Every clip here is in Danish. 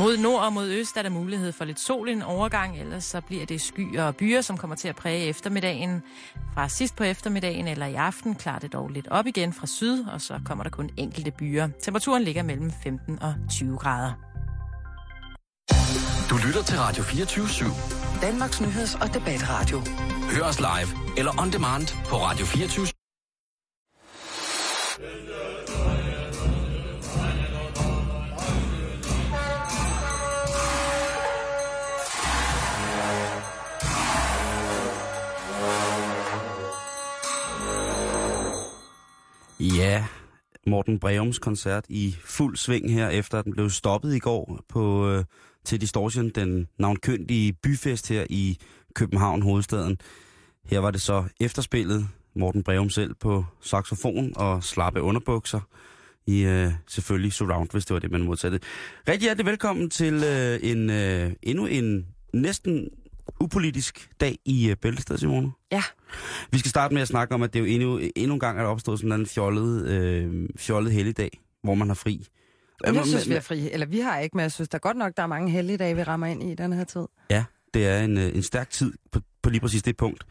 Mod nord og mod øst er der mulighed for lidt sol i en overgang, ellers så bliver det skyer og byer, som kommer til at præge eftermiddagen. Fra sidst på eftermiddagen eller i aften klarer det dog lidt op igen fra syd, og så kommer der kun enkelte byer. Temperaturen ligger mellem 15 og 20 grader. Du lytter til Radio 24 /7. Danmarks nyheds- og debatradio. Hør os live eller on demand på Radio 24 Ja, Morten Breums koncert i fuld sving her, efter at den blev stoppet i går på, øh, til Distortion, den navnkyndige byfest her i København, hovedstaden. Her var det så efterspillet, Morten Breum selv på saxofon og slappe underbukser i øh, selvfølgelig surround, hvis det var det, man modsatte. Rigtig hjertelig velkommen til øh, en øh, endnu en næsten upolitisk dag i øh, Bæltested, Simone. Ja. Vi skal starte med at snakke om, at det jo endnu, endnu en gang er der opstået sådan en fjollet, øh, fjollet helligdag, hvor man har fri. Jeg synes, vi er fri. Eller vi har ikke, men jeg synes da godt nok, der er mange helligdage, vi rammer ind i den her tid. Ja, det er en, øh, en stærk tid på, på lige præcis det punkt.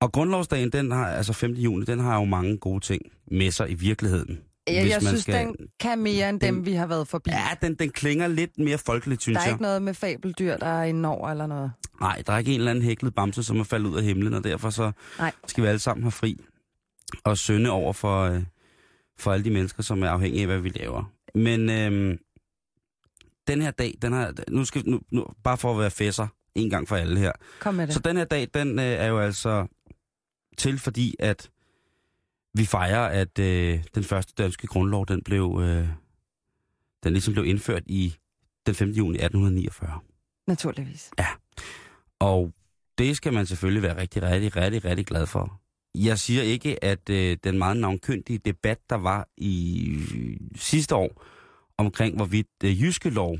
Og grundlovsdagen, den har, altså 5. juni, den har jo mange gode ting med sig i virkeligheden. Jeg man synes, skal- den kan mere end den- dem, vi har været forbi. Ja, den, den klinger lidt mere folkeligt, synes der er jeg. ikke noget med fabeldyr, der er inde over eller noget. Nej, der er ikke en eller anden hæklet bamse, som er faldet ud af himlen, og derfor så Nej. skal vi alle sammen have fri og synde over for, øh, for alle de mennesker, som er afhængige af, hvad vi laver. Men øh, den her dag, den har, nu skal nu, nu, bare for at være fæsser en gang for alle her. Kom med det. Så den her dag, den øh, er jo altså til, fordi at vi fejrer, at øh, den første danske grundlov, den blev, øh, den ligesom blev indført i den 5. juni 1849. Naturligvis. Og det skal man selvfølgelig være rigtig, rigtig, rigtig, rigtig glad for. Jeg siger ikke, at øh, den meget navnkyndige debat, der var i øh, sidste år, omkring hvorvidt øh, jyske lov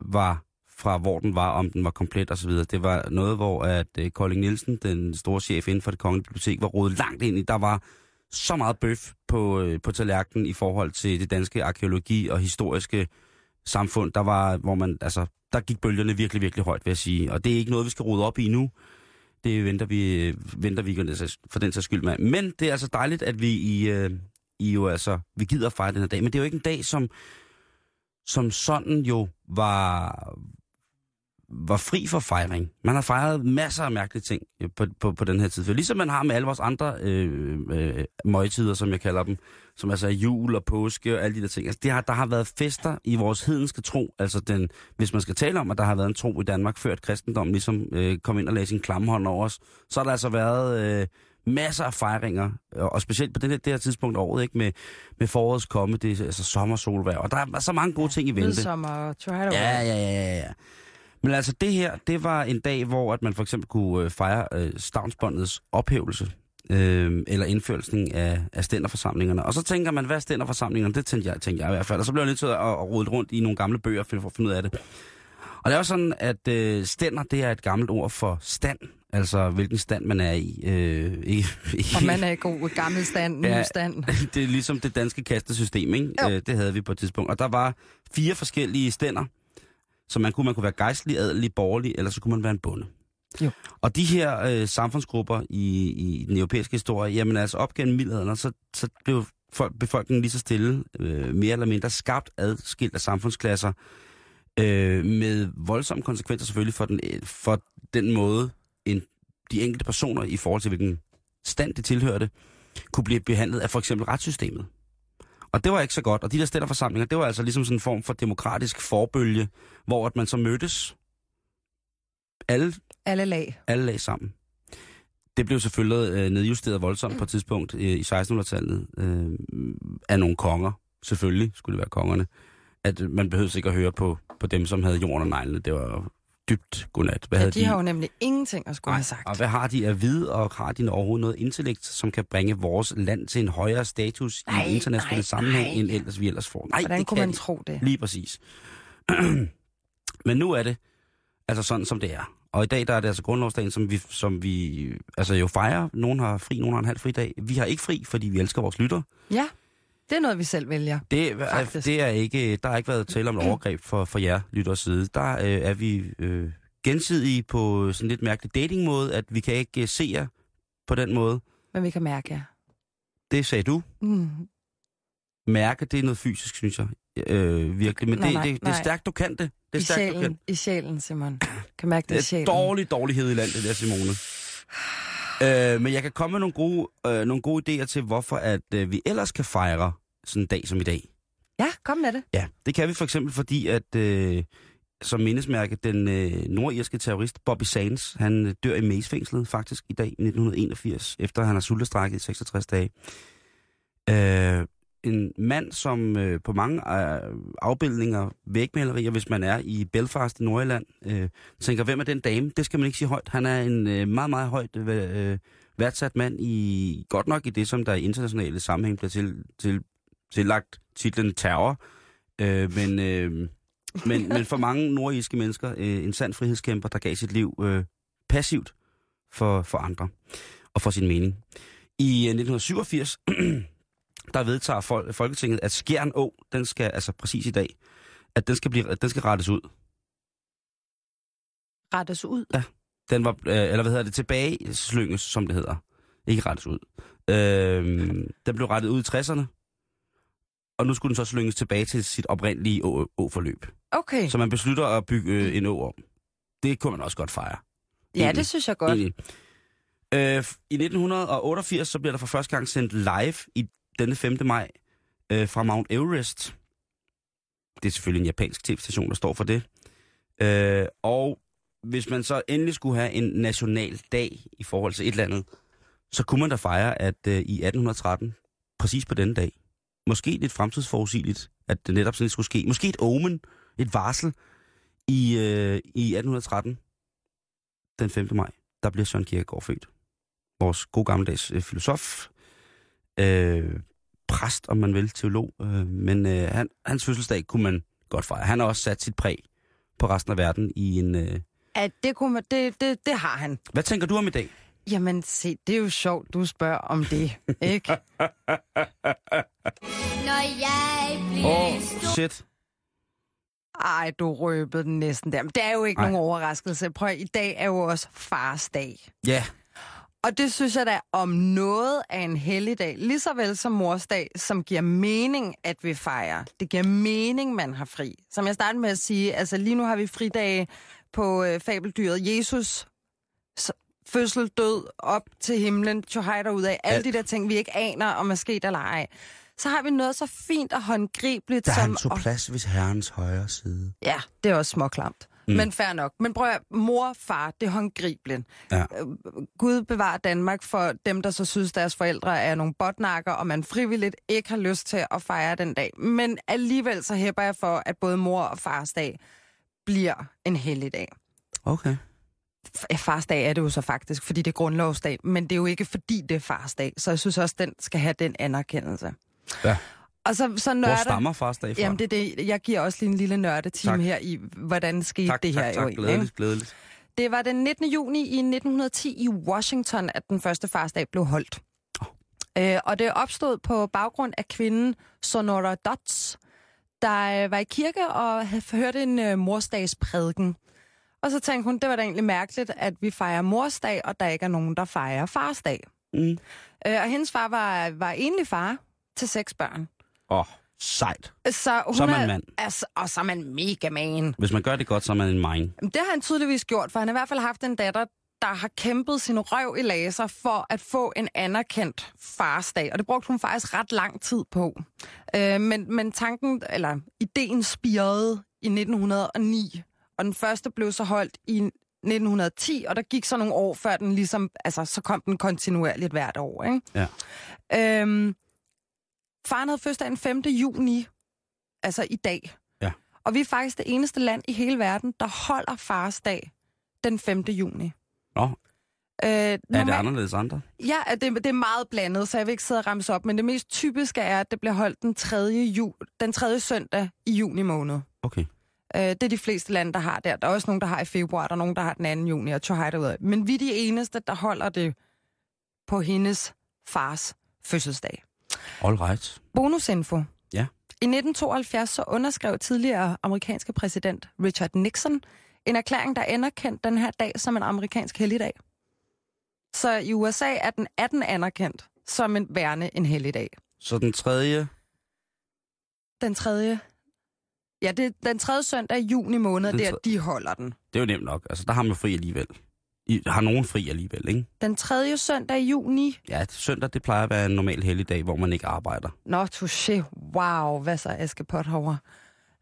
var fra hvor den var, om den var komplet osv. Det var noget, hvor at øh, Kolding Nielsen, den store chef inden for det kongelige bibliotek, var rodet langt ind i. Der var så meget bøf på, øh, på tallerkenen i forhold til det danske arkeologi og historiske samfund, der var, hvor man, altså, der gik bølgerne virkelig, virkelig højt, vil jeg sige. Og det er ikke noget, vi skal rode op i nu. Det venter vi, øh, venter vi for den sags skyld med. Men det er altså dejligt, at vi i, øh, i jo altså, vi gider at fejre den her dag. Men det er jo ikke en dag, som, som sådan jo var, var fri for fejring. Man har fejret masser af mærkelige ting øh, på, på, på den her tid. For ligesom man har med alle vores andre øh, øh, møgtider, som jeg kalder dem, som altså er jul og påske og alle de der ting. Altså, det har, der har været fester i vores hedenske tro. Altså den, hvis man skal tale om, at der har været en tro i Danmark, før at kristendommen ligesom øh, kom ind og lagde sin klammehånd over os, så har der altså været øh, masser af fejringer, og, specielt på det, her- det her tidspunkt af året, ikke, med, med forårets komme, det er altså sommersolvær, og der er så mange gode ting i vente. Midsommer try Ja, ja, ja, ja, ja. Men altså det her, det var en dag, hvor at man for eksempel kunne øh, fejre øh, stavnsbåndets ophævelse, øh, eller indførelsen af, af stænderforsamlingerne. Og så tænker man, hvad er stænderforsamlingerne? Det tænkte jeg, tænkte jeg i hvert fald. Og så blev jeg nødt til at, at, at rode rundt i nogle gamle bøger for at finde ud af det. Og det er jo sådan, at øh, stænder, det er et gammelt ord for stand. Altså, hvilken stand man er i. Øh, i, i Og man er i god gammel stand, ny Ja. stand. det er ligesom det danske kastesystem, ikke? Jo. Øh, det havde vi på et tidspunkt. Og der var fire forskellige stænder, så man kunne, man kunne være gejstlig, adelig, borgerlig, eller så kunne man være en bonde. Jo. Og de her øh, samfundsgrupper i, i den europæiske historie, jamen altså op gennem middelalderen, så, så blev folk, befolkningen lige så stille, øh, mere eller mindre skabt adskilt af samfundsklasser, øh, med voldsomme konsekvenser selvfølgelig for den, for den måde, en, de enkelte personer i forhold til hvilken stand de tilhørte, kunne blive behandlet af for eksempel retssystemet. Og det var ikke så godt. Og de der stænderforsamlinger, det var altså ligesom sådan en form for demokratisk forbølge, hvor at man så mødtes alle, Alle lag. alle lag sammen. Det blev selvfølgelig øh, nedjusteret voldsomt på et tidspunkt øh, i 1600-tallet øh, af nogle konger. Selvfølgelig skulle det være kongerne. At øh, man behøvede ikke at høre på, på dem, som havde jorden og neglene. Det var dybt godnat. Hvad Ja, havde de har jo nemlig ingenting at skulle Nej, have sagt. Og hvad har de af vide, og har de overhovedet noget intellekt, som kan bringe vores land til en højere status Nej, i international nej, sammenhæng, nej. end ellers vi ellers får? Nej, Hvordan det kunne kan man de. tro det? Lige præcis. Men nu er det altså sådan, som det er. Og i dag der er det altså grundlovsdagen, som vi, som vi altså jo fejrer. Nogen har fri, nogen har en halv fri dag. Vi har ikke fri, fordi vi elsker vores lytter. Ja, Det er noget, vi selv vælger. Det, er, Faktisk. det er ikke, der har ikke været tale om et overgreb for, for jer, lytters side. Der øh, er vi øh, gensidige på sådan lidt mærkelig datingmåde, at vi kan ikke øh, se jer på den måde. Men vi kan mærke jer. Det sagde du. Mm. Mærke, det er noget fysisk, synes jeg. Øh, virkelig. Men Nej, det, nej, det, det er stærkt, du kan det. Det er I stærkt, du kan. sjælen, I sjælen, Simon. Kan mærke det, i Det er sjælen. dårlig dårlighed i landet, det der, Simone. Øh, men jeg kan komme med nogle gode, øh, nogle gode idéer til, hvorfor at øh, vi ellers kan fejre sådan en dag som i dag. Ja, kom med det. Ja, det kan vi for eksempel, fordi at øh, som mindesmærke, den øh, nordirske terrorist Bobby Sands, han øh, dør i Mace-fængslet faktisk i dag i 1981, efter han har sultestrækket i 66 dage. Øh, en mand, som øh, på mange øh, afbildninger, vægmalerier, hvis man er i Belfast i Nordjylland, øh, tænker, hvem er den dame? Det skal man ikke sige højt. Han er en øh, meget, meget højt øh, øh, værdsat mand i, godt nok i det, som der i internationale sammenhæng bliver til, til, tillagt titlen terror. Øh, men, øh, men, men for mange nordiske mennesker, øh, en sand frihedskæmper, der gav sit liv øh, passivt for, for andre og for sin mening. I øh, 1987, der vedtager Fol- Folketinget, at Skjern Å, den skal, altså præcis i dag, at den skal, blive, den skal rettes ud. Rettes ud. Den var, øh, eller hvad hedder det, tilbage slynges, som det hedder. Ikke rettes ud. Øh, den blev rettet ud i 60'erne, og nu skulle den så slynges tilbage til sit oprindelige å- å-forløb. Okay. Så man beslutter at bygge øh, en å om. Det kunne man også godt fejre. Ja, egentlig. det synes jeg godt. Egentlig. Øh, I 1988 så bliver der for første gang sendt live i denne 5. maj øh, fra Mount Everest. Det er selvfølgelig en japansk tv-station, der står for det. Øh, og hvis man så endelig skulle have en national dag i forhold til et eller andet, så kunne man da fejre, at øh, i 1813, præcis på denne dag, måske lidt fremtidsforudsigeligt, at det netop sådan skulle ske. Måske et omen, et varsel i, øh, i 1813, den 5. maj, der bliver Søren Kierkegaard født. Vores gode gammeldags øh, filosof, øh, præst, om man vil, teolog, øh, men øh, han, hans fødselsdag kunne man godt fejre. Han har også sat sit præg på resten af verden i en... Øh... At det, kunne man, det, det, det har han. Hvad tænker du om i dag? Jamen, se, det er jo sjovt, du spørger om det, ikke? Når jeg bliver Åh, oh, stor. shit. Ej, du røbede den næsten der. Men det er jo ikke Ej. nogen overraskelse. Prøv, i dag er jo også fars dag. Ja, Og det synes jeg da om noget af en helligdag, lige så vel som morsdag, som giver mening, at vi fejrer. Det giver mening, man har fri. Som jeg startede med at sige, altså lige nu har vi fridage på øh, fabeldyret Jesus, fødsel, død, op til himlen, tjohej ud af alle Alt. de der ting, vi ikke aner, om er sket eller ej. Så har vi noget så fint og håndgribeligt der som... han tog at- plads ved herrens højre side. Ja, det er også småklamt. Mm. Men fair nok. Men prøv at mor, far, det er håndgribeligt. Ja. Øh, Gud bevarer Danmark for dem, der så synes, deres forældre er nogle botnakker, og man frivilligt ikke har lyst til at fejre den dag. Men alligevel så hæpper jeg for, at både mor og fars dag bliver en hellig dag. Okay. F- Fars dag er det jo så faktisk, fordi det er grundlovsdag, men det er jo ikke fordi det er fars dag. Så jeg synes også, den skal have den anerkendelse. Ja. Og så, så Hvor nørder... stammer fars dag fra? Jamen, det det. Jeg giver også lige en lille nørdetime her i, hvordan skete tak, det her tak, jo tak, ikke? glædeligt, glædeligt. Det var den 19. juni i 1910 i Washington, at den første farsdag blev holdt. Øh, og det opstod på baggrund af kvinden Sonora Dodds, der øh, var i kirke og havde hørt en øh, morsdagsprædiken. Og så tænkte hun, det var da egentlig mærkeligt, at vi fejrer morsdag, og der ikke er nogen, der fejrer farsdag. Mm. Øh, og hendes far var, var enlig far til seks børn. Åh, oh, sejt. Så, hun Så er man mand. Altså, og så er man mega man. Hvis man gør det godt, så er man en mine. Det har han tydeligvis gjort, for han har i hvert fald haft en datter, der har kæmpet sin røv i laser for at få en anerkendt farsdag. Og det brugte hun faktisk ret lang tid på. Øh, men, men tanken, eller ideen spirede i 1909, og den første blev så holdt i 1910, og der gik så nogle år, før den ligesom, altså så kom den kontinuerligt hvert år, ikke? Ja. Øhm, faren havde fødselsdag den 5. juni, altså i dag. Ja. Og vi er faktisk det eneste land i hele verden, der holder farsdag den 5. juni. Nå, Øh, er det anderledes andre? Ja, det, det er meget blandet, så jeg vil ikke sidde og ramse op, men det mest typiske er, at det bliver holdt den 3. Ju, den 3. søndag i juni måned. Okay. Øh, det er de fleste lande, der har der. Der er også nogen, der har i februar, der er nogen, der har den 2. juni, og tjohej derudad. Men vi er de eneste, der holder det på hendes fars fødselsdag. All right. Bonusinfo. Ja. I 1972 så underskrev tidligere amerikanske præsident Richard Nixon en erklæring, der anerkendte den her dag som en amerikansk helligdag. Så i USA er den 18 anerkendt som en værende en helligdag. Så den tredje... Den tredje... Ja, det er den tredje søndag i juni måned, Den der de holder den. Det er jo nemt nok. Altså, der har man fri alligevel. I, har nogen fri alligevel, ikke? Den tredje søndag i juni. Ja, søndag, det plejer at være en normal helligdag, hvor man ikke arbejder. Nå, touché. Wow, hvad så Askepot herovre?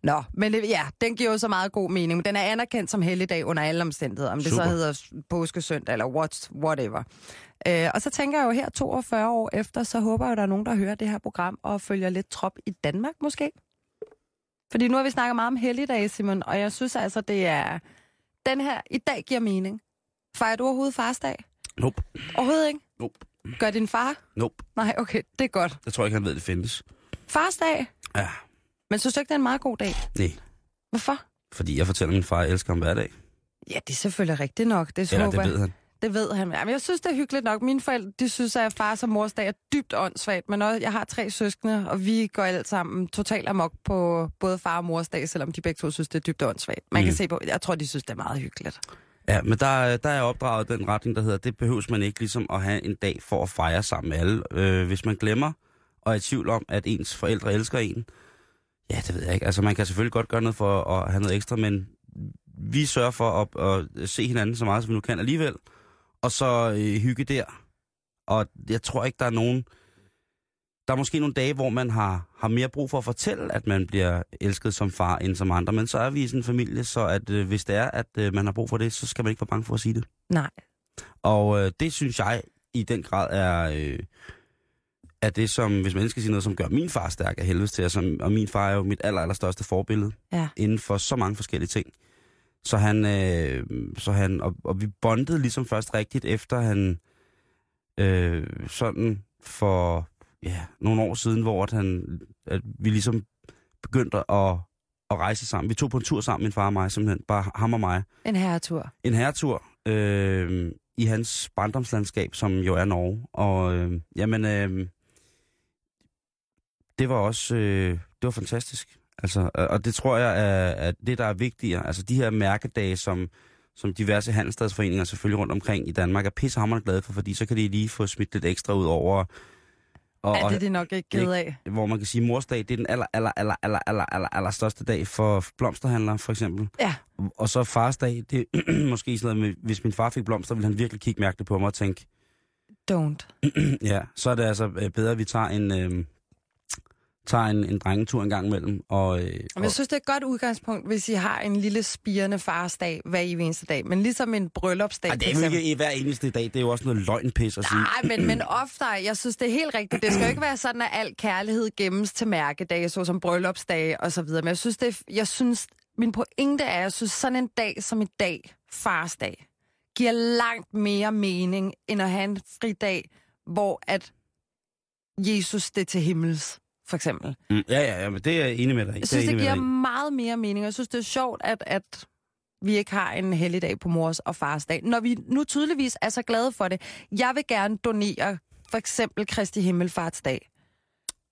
Nå, men det, ja, den giver jo så meget god mening. Men den er anerkendt som helligdag under alle omstændigheder. Om det Super. så hedder påskesøndag eller what, whatever. Øh, og så tænker jeg jo her 42 år efter, så håber jeg, at der er nogen, der hører det her program og følger lidt trop i Danmark måske. Fordi nu har vi snakket meget om helligdage, Simon, og jeg synes altså, det er... Den her i dag giver mening. Fejrer du overhovedet farsdag? Nope. Overhovedet ikke? Nope. Gør din far? Nope. Nej, okay, det er godt. Jeg tror ikke, han ved, det findes. Farsdag? Ja, Men synes du ikke, det er en meget god dag? nej. Hvorfor? Fordi jeg fortæller min far, at jeg elsker ham hver dag. Ja, det er selvfølgelig rigtigt nok. Det, Eller det ved han. Det ved han. Jamen, jeg synes, det er hyggeligt nok. Mine forældre, de synes, at fars og mors dag er dybt åndssvagt. Men også, jeg har tre søskende, og vi går alt sammen totalt amok på både far og mors dag, selvom de begge to synes, det er dybt åndssvagt. Man mm. kan se på, jeg tror, de synes, det er meget hyggeligt. Ja, men der, der er opdraget den retning, der hedder, det behøves man ikke ligesom at have en dag for at fejre sammen med alle. Øh, hvis man glemmer og er i tvivl om, at ens forældre elsker en, ja, det ved jeg ikke. Altså, man kan selvfølgelig godt gøre noget for at have noget ekstra, men vi sørger for at, at se hinanden så meget, som vi nu kan alligevel, og så øh, hygge der. Og jeg tror ikke, der er nogen... Der er måske nogle dage, hvor man har, har mere brug for at fortælle, at man bliver elsket som far end som andre. Men så er vi i sådan en familie, så at, øh, hvis det er, at øh, man har brug for det, så skal man ikke være bange for at sige det. Nej. Og øh, det synes jeg i den grad er, øh, er det, som, hvis man skal sige noget, som gør min far stærk af helvede til. Altså, og min far er jo mit aller, allerstørste forbillede Ja. inden for så mange forskellige ting. Så han, øh, så han og, og vi bondede ligesom først rigtigt, efter han øh, sådan for ja, nogle år siden, hvor at han, at vi ligesom begyndte at, at rejse sammen. Vi tog på en tur sammen, min far og mig, simpelthen. Bare ham og mig En herretur. en herretur øh, i hans barndomslandskab, som jo er Norge. Og øh, jamen, øh, det var også øh, det var fantastisk. Altså, og- og det tror jeg er, er det, der er vigtigere. Altså de her mærkedage, som, som diverse handelsstadsforeninger selvfølgelig rundt omkring i Danmark er pissehammerende glade for, fordi så kan de lige få smidt lidt ekstra ud over. Og, Ja, det er de nok ikke ked af. hvor man kan sige, at morsdag, det er den aller, aller, aller, aller, aller, aller, aller største dag for blomsterhandlere, for eksempel. Ja. Og så farsdag, det er måske sådan noget med, hvis min far fik blomster, ville han virkelig kigge mærkeligt på mig og tænke, Don't. ja, så er det altså øh, bedre, at vi tager en, øh, tager en, en drengetur en gang imellem. Og, øh, jeg synes, det er et godt udgangspunkt, hvis I har en lille spirende farsdag hver eneste dag. Men ligesom en bryllupsdag. og, det er jo ikke i hver eneste dag, det er jo også noget løgnpis at sige. Nej, men, men oftere, jeg synes, det er helt rigtigt. Det skal jo ikke være sådan, at al kærlighed gemmes til mærkedage, såsom bryllupsdage og så videre. Men jeg synes, det er, jeg synes, min pointe er, at jeg synes, sådan en dag som i dag, farsdag, giver langt mere mening, end at have en fridag, hvor at Jesus det til himmels, for eksempel. Mm, ja, ja, ja, men det er jeg enig med dig. Jeg synes, det enig giver meget mere mening. Jeg synes, det er sjovt, at, at vi ikke har en helligdag på mors og fars dag. Når vi nu tydeligvis er så glade for det. Jeg vil gerne donere for eksempel Kristi Himmelfartsdag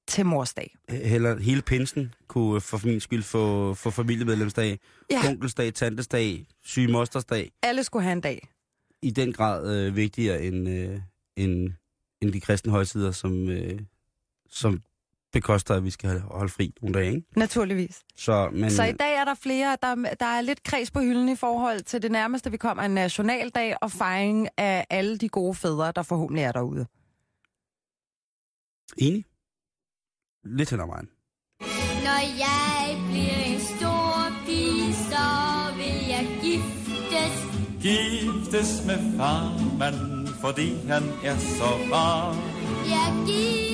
til mors dag. Heller, hele pinsen kunne for min skyld få, få familiemedlemsdag, Ja. onkelsdag, tantesdag, syge mostersdag. Alle skulle have en dag. i den grad øh, vigtigere end, øh, end, end de kristne højsider, som, øh, som bekoster, at vi skal holde fri nogle dage. Ikke? Naturligvis. Så, men, Så i dag er der flere, der, der er lidt kreds på hylden i forhold til det nærmeste, vi kommer en nationaldag og fejring af alle de gode fædre, der forhåbentlig er derude. Enig? Lidt hen ad vejen. Når jeg bliver en stor pige, så vil jeg giftes. Giftes med farmand, fordi han er så rar. Jeg giftes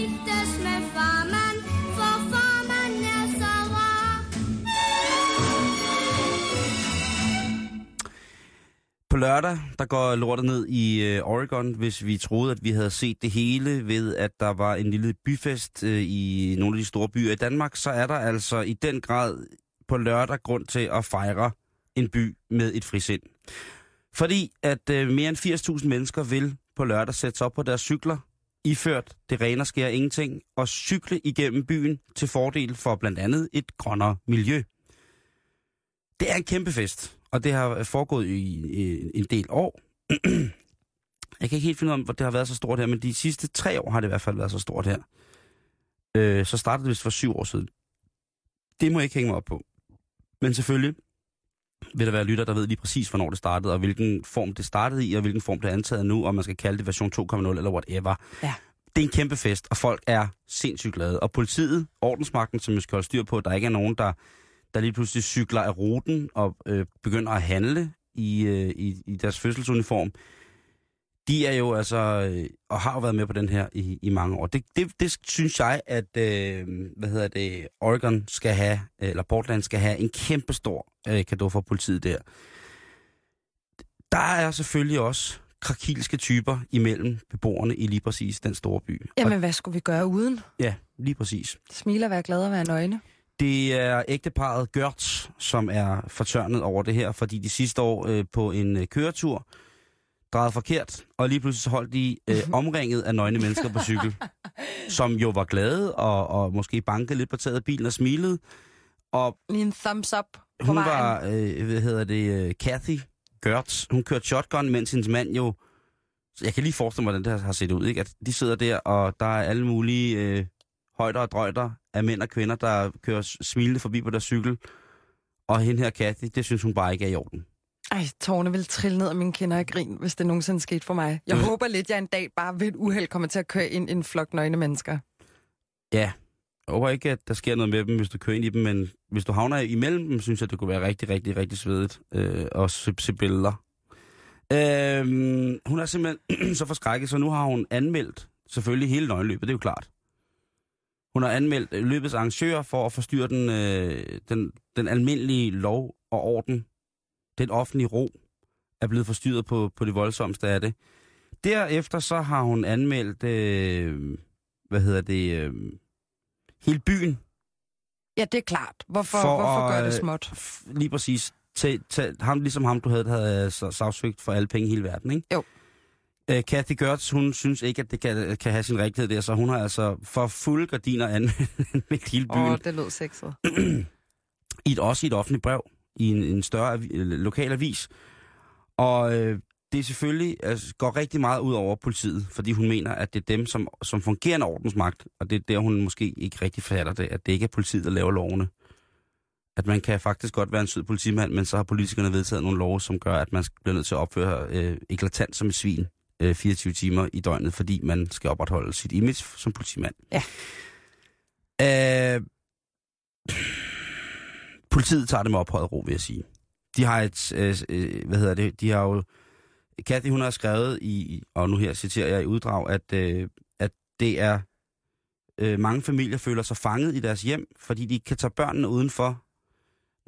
På lørdag, der går lortet ned i øh, Oregon, hvis vi troede, at vi havde set det hele ved, at der var en lille byfest øh, i nogle af de store byer i Danmark, så er der altså i den grad på lørdag grund til at fejre en by med et frisind. Fordi at øh, mere end 80.000 mennesker vil på lørdag sætte sig op på deres cykler, iført det rene sker ingenting, og cykle igennem byen til fordel for blandt andet et grønnere miljø. Det er en kæmpe fest, og det har foregået i, en del år. Jeg kan ikke helt finde ud af, hvor det har været så stort her, men de sidste tre år har det i hvert fald været så stort her. Øh, så startede det vist for syv år siden. Det må jeg ikke hænge mig op på. Men selvfølgelig vil der være lytter, der ved lige præcis, hvornår det startede, og hvilken form det startede i, og hvilken form det er antaget nu, og man skal kalde det version 2.0 eller whatever. Ja. Det er en kæmpe fest, og folk er sindssygt glade. Og politiet, ordensmagten, som vi skal holde styr på, at der ikke er nogen, der, der lige pludselig cykler af ruten og øh, begynder at handle i, øh, i, i deres fødselsuniform, de er jo altså, øh, og har jo været med på den her i, i mange år. Det, det, det synes jeg, at, øh, hvad hedder det, Oregon skal have, eller Portland skal have en kæmpe stor øh, kado for politiet der. Der er selvfølgelig også krakilske typer imellem beboerne i lige præcis den store by. Jamen, hvad skulle vi gøre uden? Og, ja, lige præcis. Smile og være glad og være nøgne. Det er ægteparet Gørts, som er fortørnet over det her, fordi de sidste år øh, på en øh, køretur drejede forkert, og lige pludselig så holdt de øh, omringet af nøgne mennesker på cykel, som jo var glade og, og måske bankede lidt på taget af bilen og smilede. Og Lige en thumbs up på hun vejen. var, øh, hvad hedder det, øh, Kathy Gertz, hun kørte shotgun, mens hendes mand jo, jeg kan lige forestille mig, hvordan det har set ud, ikke? At de sidder der, og der er alle mulige øh, højder og drøjter af mænd og kvinder, der kører smilende forbi på deres cykel. Og hende her, Kathy, det synes hun bare ikke er i orden. Ej, tårne vil trille ned af mine kinder af grin, hvis det nogensinde skete for mig. Jeg Mm. håber lidt, jeg en dag bare ved et uheld kommer til at køre ind i en flok nøgne mennesker. Ja, jeg håber ikke, at der sker noget med dem, hvis du kører ind i dem, men hvis du havner imellem dem, synes jeg, det kunne være rigtig, rigtig, rigtig svedigt øh, at se, se billeder. Øh, hun er simpelthen så forskrækket, så nu har hun anmeldt selvfølgelig hele nøgenløbet, det er jo klart. Hun har anmeldt øh, løbets arrangører for at forstyrre den, øh, den, den almindelige lov og orden. Den offentlige ro er blevet forstyrret på, på det voldsomste af det. Derefter så har hun anmeldt, øh, hvad hedder det, øh, hele byen. Ja, det er klart. Hvorfor, For hvorfor at, gør det øh, småt? Lige præcis. Til, til, ham, ligesom ham, du havde, der havde øh, sa- sagsøgt for alle penge i hele verden, ikke? Jo. Øh, Kathy Gertz, hun synes ikke, at det kan, kan have sin rigtighed der, så hun har altså for fulde gardiner anmeldt hele byen. Åh, oh, det lød sexet. i et, også i et offentligt brev, i en, en større avi, lokal avis. Og øh, det er selvfølgelig altså, går rigtig meget ud over politiet, fordi hun mener, at det er dem, som, som fungerende ordensmagt, og det er der, hun måske ikke rigtig fatter det, at det ikke er politiet, der laver lovene. At man kan faktisk godt være en sød politimand, men så har politikerne vedtaget nogle love, som gør, at man bliver nødt til at opføre øh, eklatant som et svin øh, 24 timer i døgnet, fordi man skal opretholde sit image som politimand. Ja. Øh, politiet tager det med ophøjet ro, vil jeg sige. De har et, øh, øh, hvad hedder det, de har jo, Kathy hun har skrevet i, og nu her citerer jeg i uddrag, at, øh, at det er, øh, mange familier føler sig fanget i deres hjem, fordi de ikke kan tage børnene udenfor,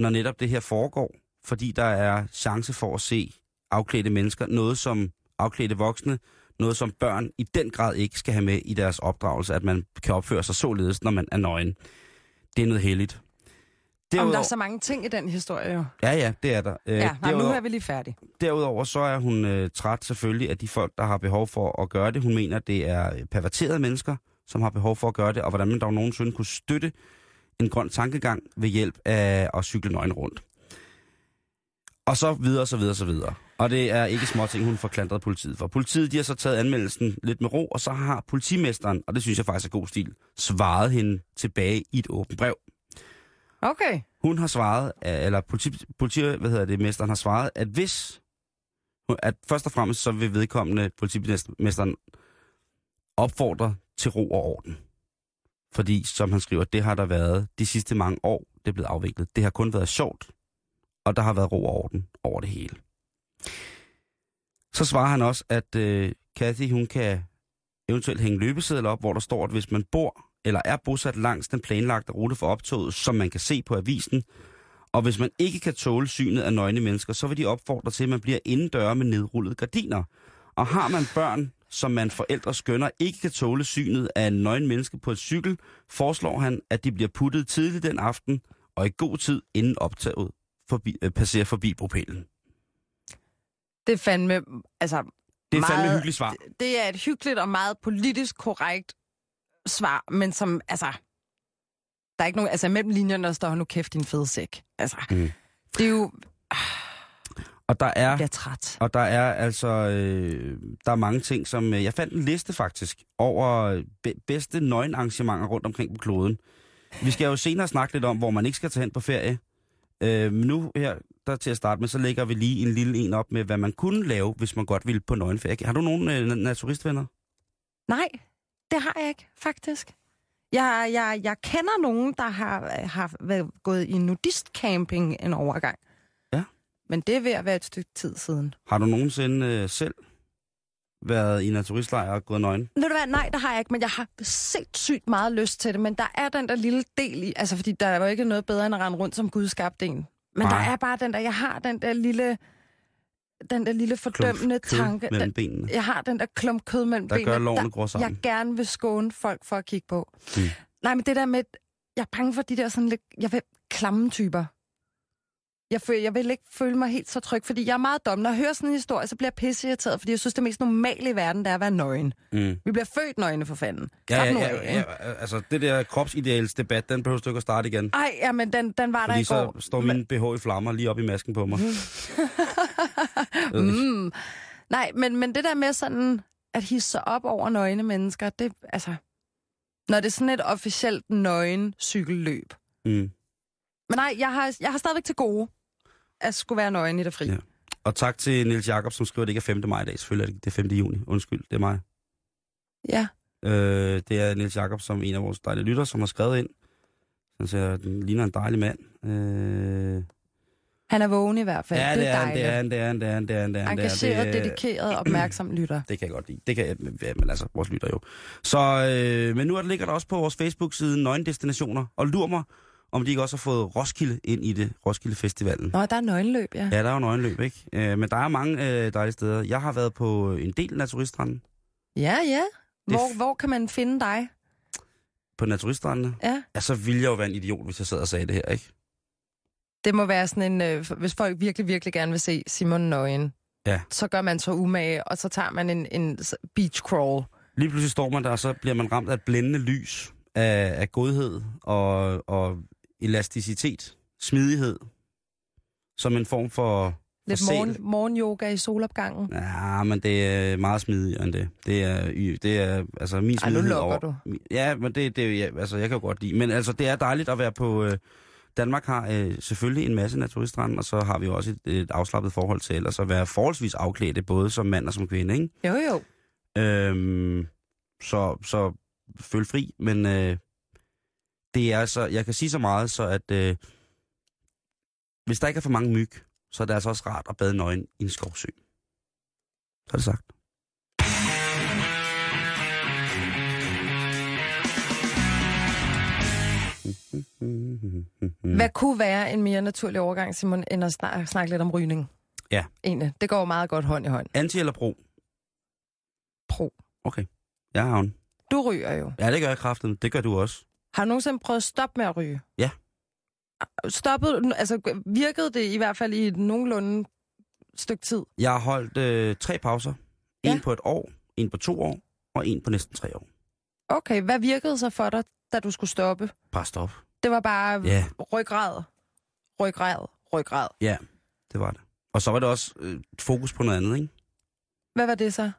når netop det her foregår, fordi der er chance for at se afklædte mennesker, noget som afklædte voksne, noget som børn i den grad ikke skal have med i deres opdragelse, at man kan opføre sig således, når man er nøgen. Det er noget heldigt. Om der er så mange ting i den historie jo. Ja, ja, det er der. Øh, Ja, nej, nu derudover- er vi lige færdige. Derudover så er hun øh, træt selvfølgelig af de folk, der har behov for at gøre det. Hun mener, det er øh, perverterede mennesker, som har behov for at gøre det, og hvordan man dog nogensinde kunne støtte en grøn tankegang ved hjælp af at cykle nøgen rundt. Og så videre, så videre, så videre. Og det er ikke små ting, hun får klandret politiet for. Politiet de har så taget anmeldelsen lidt med ro, og så har politimesteren, og det synes jeg faktisk er god stil, svaret hende tilbage i et åbent brev. Okay. Hun har svaret, øh, eller politi, politi hvad hedder det, mesteren har svaret, at hvis, at først og fremmest så vil vedkommende politimesteren opfordre til ro og orden. Fordi, som han skriver, det har der været de sidste mange år, det er blevet afviklet. Det har kun været sjovt, og der har været ro og orden over det hele. Så svarer han også, at øh, Kathy, hun kan eventuelt hænge løbesedler op, hvor der står, at hvis man bor eller er bosat langs den planlagte rute for optoget, som man kan se på avisen, og hvis man ikke kan tåle synet af nøgne mennesker, så vil de opfordre til, at man bliver indendøre med nedrullede gardiner. Og har man børn, som man forældre skønner ikke kan tåle synet af en nøgen menneske på et cykel, foreslår han, at de bliver puttet tidligt den aften og i god tid inden optaget forbi, øh, passerer forbi propellen. Det er fandme, altså, Det er Meget- fandme et hyggeligt svar. Det er et hyggeligt og meget politisk korrekt svar, men som, altså... Der er ikke nogen... Altså, mellem linjerne, der står, "Hold nu kæft, din fede sæk. Altså, Mm. mm. det er jo... Og der er... Jeg træt. Og der er altså øh, der er mange ting, som... Øh, jeg fandt en liste faktisk over be- bedste nøgenarrangementer rundt omkring på kloden. Vi skal jo senere snakke lidt om, hvor man ikke skal tage hen på ferie. Øh, nu her, der til at starte med, så lægger vi lige en lille en op med, hvad man kunne lave, hvis man godt ville på nøgenferie. Har du nogen øh, naturistvenner? Nej, det har jeg ikke, faktisk. Jeg, jeg, jeg kender nogen, der har, har været gået i nudistcamping en overgang. Ja. Men det er ved at være et stykke tid siden. Har du nogensinde øh, selv været i en turistlejr og gået nøgen? Ved du hvad, nej, det har jeg ikke, men jeg har sindssygt meget lyst til det. Men der er den der lille del i, altså fordi der er jo ikke noget bedre end at rende rundt som Gud skabte en. Men Nej. der er bare den der, jeg har den der lille, den der lille fordømmende kød tanke. mellem benene, jeg har den der klump kød mellem der benene. gør lårene der, sammen. jeg gerne vil skåne folk for at kigge på. Mm. Nej, men det der med, jeg er bange for de der sådan lidt, jeg vil, klamme typer. Jeg, føl, jeg vil ikke føle mig helt så tryg, fordi jeg er meget dum. Når jeg hører sådan en historie, så bliver jeg pisseirriteret, fordi jeg synes, det mest normale i verden, det er at være nøgen. Mm. Vi bliver født nøgne for fanden. Ja, ja, ja, ja, ikke? altså det der kropsidealsdebat, den behøver du ikke at starte igen. Ej, ja, men den, den var der Fordi i så går. står min BH i flammer lige op i masken på mig. Øh, Mm. Nej, men, men det der med sådan at hisse sig op over nøgne mennesker, det altså... Når det er sådan et officielt nøgen cykelløb. Mm. Men nej, jeg har, jeg har stadigvæk til gode at skulle være nøgen i det fri. Ja. Og tak til Niels Jakob, som skriver, at det ikke er 5. maj i dag. Selvfølgelig er det. Det er 5. juni. Undskyld, det er mig. ja. Øh, det er Niels Jakob, som en af vores dejlige lytter, som har skrevet ind. Han siger, den ligner en dejlig mand. Øh, Han er vågen i hvert fald. ja, det er han, det er han, det er han, det er han, det er han, det er han. er- Engageret, det er- dedikeret, opmærksom lytter. Det kan jeg godt lide. Det kan jeg, ja, men altså, vores lytter jo. Så, øh, men nu er det ligger der også på vores Facebook-side Nøgendestinationer, og lur mig, om de ikke også har fået Roskilde ind i det, Roskilde Festivalen. Nå, der er nøgenløb, ja. Ja, der er jo nøgenløb, ikke? Øh, men der er mange øh, dejlige steder. Jeg har været på en del naturiststranden. Ja, ja. Hvor, f- hvor kan man finde dig? På naturiststrandene. Ja. Ja, så ville jeg jo være en idiot, hvis jeg sad og sagde det her, ikke? Det må være sådan en, øh, hvis folk virkelig, virkelig gerne vil se Simon Nøgen, Ja. så gør man så umage, og så tager man en, en beach crawl. Lige pludselig står man der, og så bliver man ramt af et blændende lys af, af godhed og, og elasticitet, smidighed, som en form for... Lidt for morgen, morgenyoga i solopgangen. Ja, men det er meget smidigere end det. Det er, det er altså min Ej, nu smidighed lokker over... du. Ja, men det, det ja, altså, jeg kan jo godt lide. Men altså, det er dejligt at være på... Øh, Danmark har øh, selvfølgelig en masse naturiststrande, og så har vi også et, et afslappet forhold til ellers at være forholdsvis afklædte, både som mand og som kvinde, ikke? Jo, jo. Øhm, så, så følg fri, men øh, det er altså, jeg kan sige så meget, så at øh, hvis der ikke er for mange myg, så er det altså også rart at bade nøgen i en skovsø. Så er det sagt. Hvad kunne være en mere naturlig overgang, Simon, end at snakke, snakke lidt om rygning? Ja. Egentlig. Det går meget godt hånd i hånd. Anti eller pro? Pro. Okay. Jeg har en. Du ryger jo. Ja, det gør jeg kraften. Det gør du også. Har du nogensinde prøvet at stoppe med at ryge? Ja. Stoppet, altså virkede det i hvert fald i et nogenlunde stykke tid? Jeg har holdt øh, tre pauser. En Ja. på et år, en på to år, og en på næsten tre år. Okay, hvad virkede så for dig, da du skulle stoppe? Bare stop. Det var bare Ja. ryggrad, ryggrad, ryggrad. Ja, det var det. Og så var det også øh, fokus på noget andet, ikke? Hvad var det så?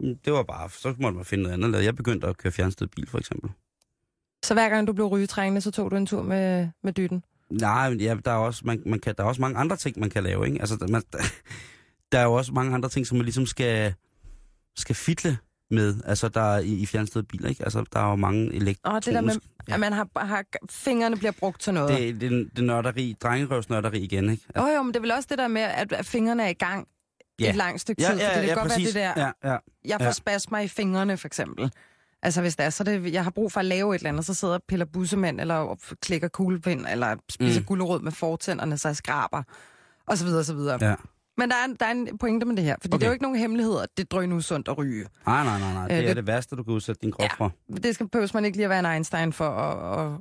Mm, Det var bare, så måtte man finde noget andet. Jeg begyndte at køre fjernstød bil, for eksempel. Så hver gang du blev rygetrængende, så tog du en tur med, med dytten? Nej, men ja, der er også, man, man kan, der er også mange andre ting, man kan lave, ikke? Altså, der, man, der er jo også mange andre ting, som man ligesom skal, skal fitle med, altså der er i, i fjernstød biler, ikke? Altså, der er jo mange elektroniske... Og det der med, ja. at man har, har, fingrene bliver brugt til noget. Det, det, det nørderi, drengerøvsnørderi igen, ikke? Jo, jo, men det er vel også det der med, at, fingrene er i gang ja. Ja. et langt stykke Ja, tid. ja, fordi det ja, kan godt præcis. være det der, Ja, ja. jeg får ja. spasmer i fingrene, for eksempel. Altså hvis det er, så det, jeg har brug for at lave et eller andet, så sidder jeg og piller bussemand, eller klikker kuglepind, eller spiser mm. Gulerod med fortænderne, så jeg skraber, og så videre, så videre. Ja. Men der er, en- der er en pointe med det her, fordi okay. det er jo ikke nogen hemmelighed, at det drøn usundt at ryge. Nej, nej, nej, nej. Det Øh, er det- det værste, du kan udsætte din krop Ja. for. Det skal behøves man ikke lige at være en Einstein for at,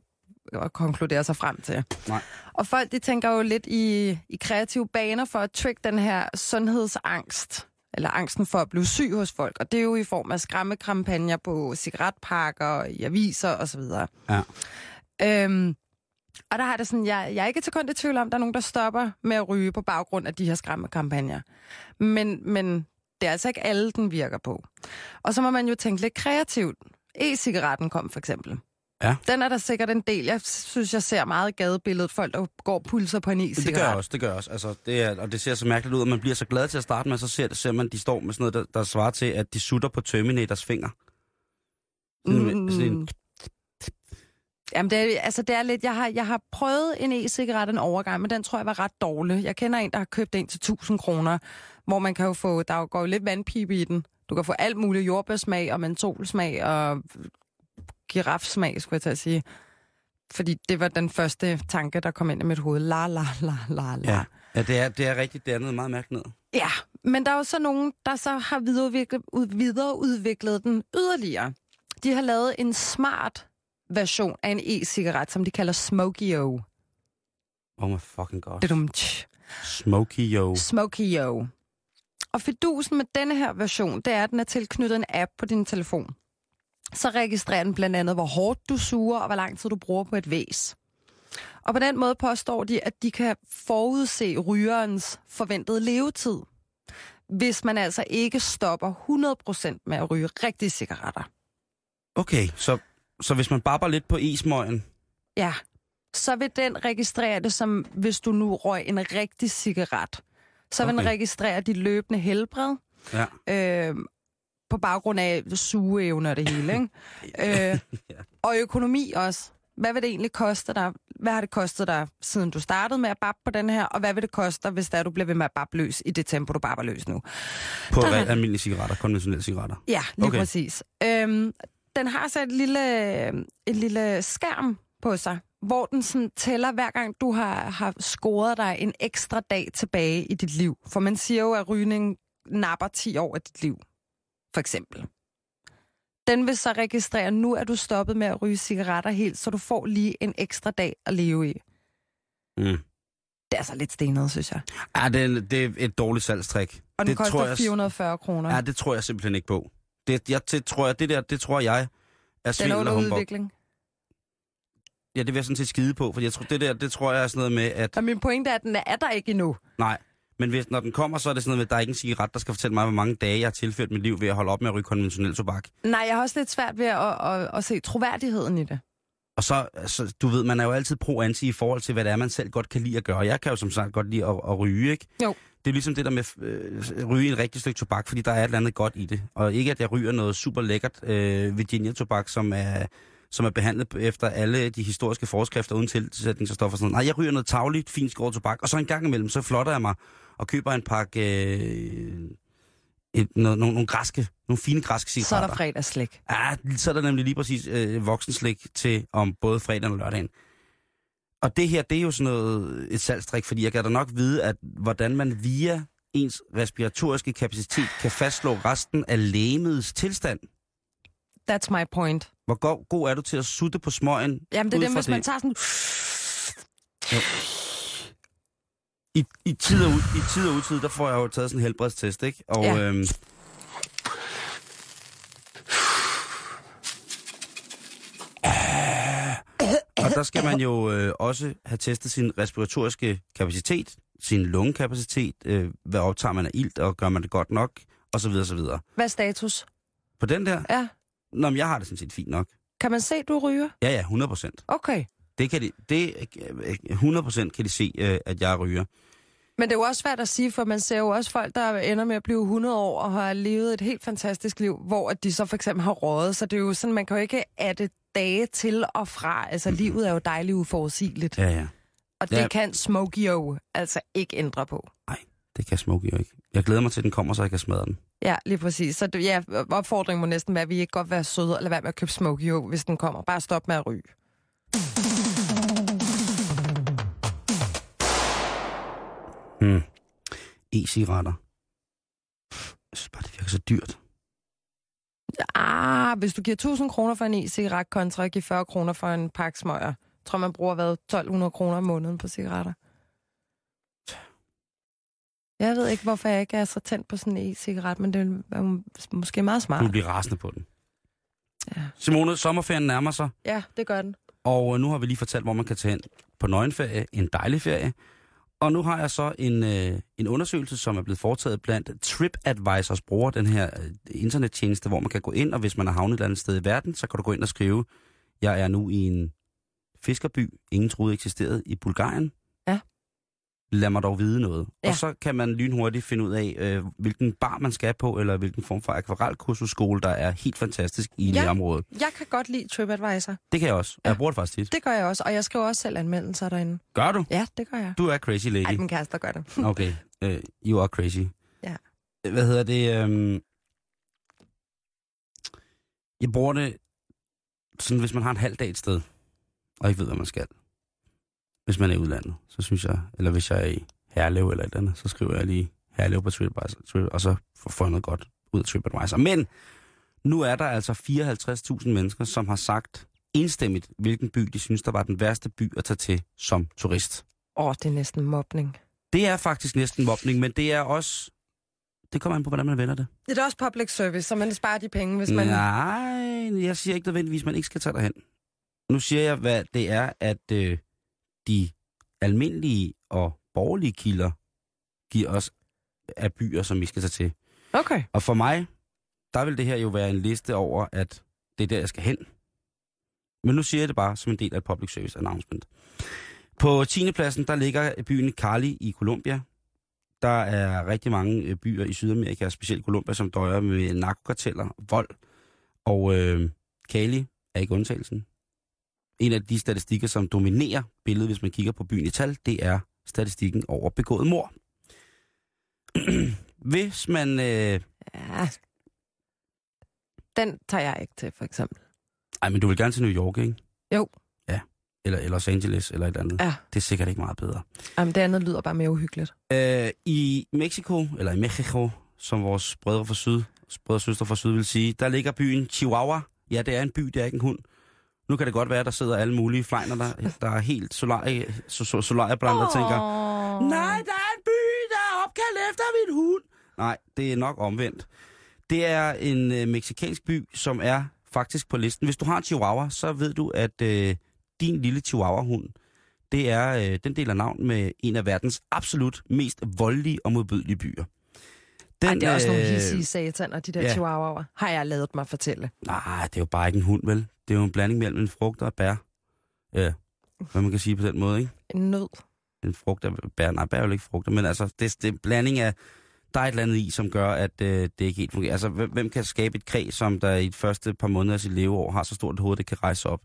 at, at konkludere sig frem til. Nej. Og folk, de tænker jo lidt i, i kreative baner for at trick den her sundhedsangst eller angsten for at blive syg hos folk. Og det er jo i form af skræmmekampagner på cigaretpakker, i aviser osv. Ja. Øhm, og der har det sådan, jeg, jeg er ikke til kun i tvivl om, der er nogen, der stopper med at ryge på baggrund af de her skræmmekampagner. Men, men det er altså ikke alle, den virker på. Og så må man jo tænke lidt kreativt. E-cigaretten kom for eksempel. Ja. Den er der sikkert en del. Jeg synes, jeg ser meget gadebilledet. Folk, der går pulser på en e-cigaret. Det gør jeg også, det gør jeg også. Altså, det er, og det ser så mærkeligt ud, at man bliver så glad til at starte med, så ser, ser man, de står med sådan noget, der, der svarer til, at de sutter på Terminators finger. Sådan, Mm. sådan en, Jamen, det er, altså, det er lidt... Jeg har, jeg har prøvet en e-cigaret en overgang, men den tror jeg var ret dårlig. Jeg kender en, der har købt en til 1000 kroner, hvor man kan jo få... Der går jo lidt vandpibe i den. Du kan få alt muligt jordbærsmag og mentolsmag og girafsmag, skulle jeg til at sige. Fordi det var den første tanke, der kom ind i mit hoved. La, la, la, la, la. ja, ja det, er, det er rigtigt. Det er noget meget mærkeligt. Ja, men der er jo så nogen, der så har videreudviklet, ud, videreudviklet den yderligere. De har lavet en smart version af en e-cigaret, som de kalder Smokio. Oh my fucking god. Dudum, Smoky yo. Smokio. Og fidusen med denne her version, det er, at den er tilknyttet en app på din telefon. Så registrerer den blandt andet, hvor hårdt du suger, og hvor lang tid du bruger på et væs. Og på den måde påstår de, at de kan forudse rygerens forventede levetid, hvis man altså ikke stopper 100% med at ryge rigtige cigaretter. Okay, så, så hvis man barber lidt på e-smøgen, Ja, så vil den registrere det som, hvis du nu røg en rigtig cigaret. Så vil den Okay. registrere dit løbende helbred, ja. øh, på baggrund af sugeevne og det hele, ikke? øh, og økonomi også. Hvad vil det egentlig koste dig? Hvad har det kostet dig, siden du startede med at babbe på den her? Og hvad vil det koste dig, hvis der du bliver ved med at babbe løs i det tempo, du babber løs nu? på Der- rent almindelige cigaretter, konventionelle cigaretter. Ja, lige Okay. præcis. Øhm, den har så et lille, en lille skærm på sig, hvor den sådan tæller, hver gang du har, har scoret dig en ekstra dag tilbage i dit liv. For man siger jo, at rygning napper 10 år af dit liv, for eksempel. Den vil så registrere, nu er du stoppet med at ryge cigaretter helt, så du får lige en ekstra dag at leve i. Mm. Det er så lidt stenet, synes jeg. Ja, det er, det er et dårligt salgstrik. Og den det koster tror jeg, 440 kroner. Ja, det tror jeg simpelthen ikke på. Det, jeg, det, tror jeg, det der, det tror jeg er den er svindel under udvikling. Ja, det vil jeg sådan set skide på, for jeg tror, det der, det tror jeg er sådan noget med, at Og min pointe er, at den er der ikke endnu. nej, men hvis, når den kommer, så er det sådan noget med, at der er ikke en cigaret, der skal fortælle mig, hvor mange dage jeg har tilført mit liv ved at holde op med at ryge konventionel tobak. Nej, jeg har også lidt svært ved at, at, at se troværdigheden i det. Og så, altså, du ved, man er jo altid pro-anti i forhold til, hvad det er, man selv godt kan lide at gøre. Jeg kan jo som sagt godt lide at, at ryge, ikke? Jo. Det er ligesom det der med øh, ryge en rigtig stykke tobak, fordi der er et eller andet godt i det. Og ikke, at jeg ryger noget super lækkert øh, Virginia-tobak, som er, som er behandlet efter alle de historiske forskrifter uden tilsætningsstoffer. Sådan. noget. Nej, jeg ryger noget tagligt, fint skåret tobak, og så en gang imellem, så flotter jeg mig og køber en pakke... Øh, et, noget, nogle, nogle, græske, nogle fine græske Så er cigaretter. der fredagsslik. Ja, så er der nemlig lige præcis øh, voksenslik til om både fredag og lørdagen. Og det her, det er jo sådan noget, et salgstrik, fordi jeg kan da nok vide, at hvordan man via ens respiratoriske kapacitet kan fastslå resten af lægemets tilstand. That's my point. Hvor god, god er du til at sutte på smøgen? Jamen, det er det, hvis man tager sådan... I, i, tid og ud, I tid og utid, der får jeg jo taget sådan en helbredstest, ikke? Og, Ja. øhm, og der skal man jo øh, også have testet sin respiratoriske kapacitet, sin lungekapacitet, øh, hvad optager man af ilt, og gør man det godt nok, og så videre, så videre. Hvad er status? På den der, Ja. nå, men jeg har det sådan set fint nok. Kan man se, du ryger? Ja, ja, 100 procent. Okay. Det kan de, det, øh, 100 procent kan de se, øh, at jeg ryger. Men det er jo også svært at sige, for man ser jo også folk, der ender med at blive 100 år og har levet et helt fantastisk liv, hvor at de så for eksempel har rådet. Så det er jo sådan, man kan jo ikke adde dage til og fra. Altså, livet er jo dejligt uforudsigeligt. Ja, ja. Og det Ja. kan Smokio altså ikke ændre på. Nej, det kan Smokey jo ikke. Jeg glæder mig til, at den kommer, så jeg kan smadre den. Ja, lige præcis. Så det, ja, opfordringen må næsten være, at vi ikke godt være søde eller være med at købe Smokio, hvis den kommer. Bare stop med at ryge. Hmm. E-cigaretter. Jeg synes bare, det virker så dyrt. Ah, hvis du giver 1000 kroner for en e-cigaret kontra at give 40 kroner for en pakke smøger, tror man bruger hvad, 1200 kroner om måneden på cigaretter. Jeg ved ikke, hvorfor jeg ikke er så tændt på sådan en e-cigaret, men det er måske meget Du smart. bliver rasende på den. Ja. Simone, sommerferien nærmer sig, Ja, det gør den. og øh, nu har vi lige fortalt, hvor man kan tage hen på nøgenferie, en dejlig ferie. Og nu har jeg så en, øh, en undersøgelse, som er blevet foretaget blandt TripAdvisors brugere, den her øh, internettjeneste, hvor man kan gå ind, og hvis man er havnet et eller andet sted i verden, så kan du gå ind og skrive, jeg er nu i en fiskerby, ingen troede eksisterede, i Bulgarien. Lad mig dog vide noget. Ja. Og så kan man lynhurtigt finde ud af, øh, hvilken bar man skal på, eller hvilken form for akvarelkursusskole, der er helt fantastisk i Ja. ja. området. Jeg kan godt lide TripAdvisor. Det kan jeg også. Ja. Jeg bruger det faktisk tit. Det gør jeg også, og jeg skriver også selv anmeldelser derinde. Gør du? Ja, det gør jeg. Du er crazy lady. Ej, min kæreste gør det. Okay, uh, you are crazy. Ja. Hvad hedder det? Um... Jeg bruger det sådan, hvis man har en halv dag et sted, og ikke ved, hvad man skal. Hvis man er i udlandet, så synes jeg, eller hvis jeg er i Herlev eller et eller andet, så skriver jeg lige Herlev på TripAdvisor, Trip, og så får jeg noget godt ud af TripAdvisor. Men nu er der altså 54.000 mennesker, som har sagt enstemmigt, hvilken by de synes, der var den værste by at tage til som turist. Åh, oh, det er næsten mobning. Det er faktisk næsten mobning, men det er også... Det kommer an på, hvordan man vender det. Det er også public service, så man sparer de penge, hvis man... Nej, jeg siger ikke nødvendigvis, at man ikke skal tage derhen. Nu siger jeg, hvad det er, at øh, de almindelige og borgerlige kilder giver os af byer, som vi skal tage til. Okay. Og for mig, der vil det her jo være en liste over, at det er der, jeg skal hen. Men nu siger jeg det bare som en del af et public service announcement. På 10. pladsen, der ligger byen Cali i Colombia. Der er rigtig mange øh, byer i Sydamerika, specielt Colombia, som døjer med narkokarteller, vold. Og øh, Cali er ikke undtagelsen. En af de statistikker, som dominerer billedet, hvis man kigger på byen i tal, det er statistikken over begået mor. hvis man... Øh, Ja. Den tager jeg ikke til, for eksempel. ej, men du vil gerne til New York, ikke? Jo. Ja. Eller, eller Los Angeles, eller et andet. Ja. Det er sikkert ikke meget bedre. Jamen, det andet lyder bare mere uhyggeligt. Øh, I Mexico, eller i Mexico, som vores brødre fra syd, brødre og søstre fra syd vil sige, der ligger byen Chihuahua. Ja, det er en by, det er ikke en hund. Nu kan det godt være, at der sidder alle mulige flejner, der, der er helt solarie, so, so, solariebrændt og tænker, nej, der er en by, der er opkaldt efter min hund. Nej, det er nok omvendt. Det er en øh, meksikansk by, som er faktisk på listen. Hvis du har en chihuahua, så ved du, at øh, din lille chihuahua-hund, det er, øh, den deler navn med en af verdens absolut mest voldelige og modbydelige byer. Den, Ej, det er også nogle øh, hissige sataner, de der ja. chihuahuaer. Har jeg lavet mig fortælle. Nej, det er jo bare ikke en hund, vel? Det er jo en blanding mellem en frugt og et bær. Ja, hvad man kan sige på den måde, ikke? En nød. En frugt og bær. Nej, bær er jo ikke frugter, men altså, det, det er en blanding af... Der er et eller andet i, som gør, at øh, det ikke helt fungerer. Altså, hvem, kan skabe et kræ, som der i de første par måneder af sit leveår har så stort et hoved, det kan rejse op?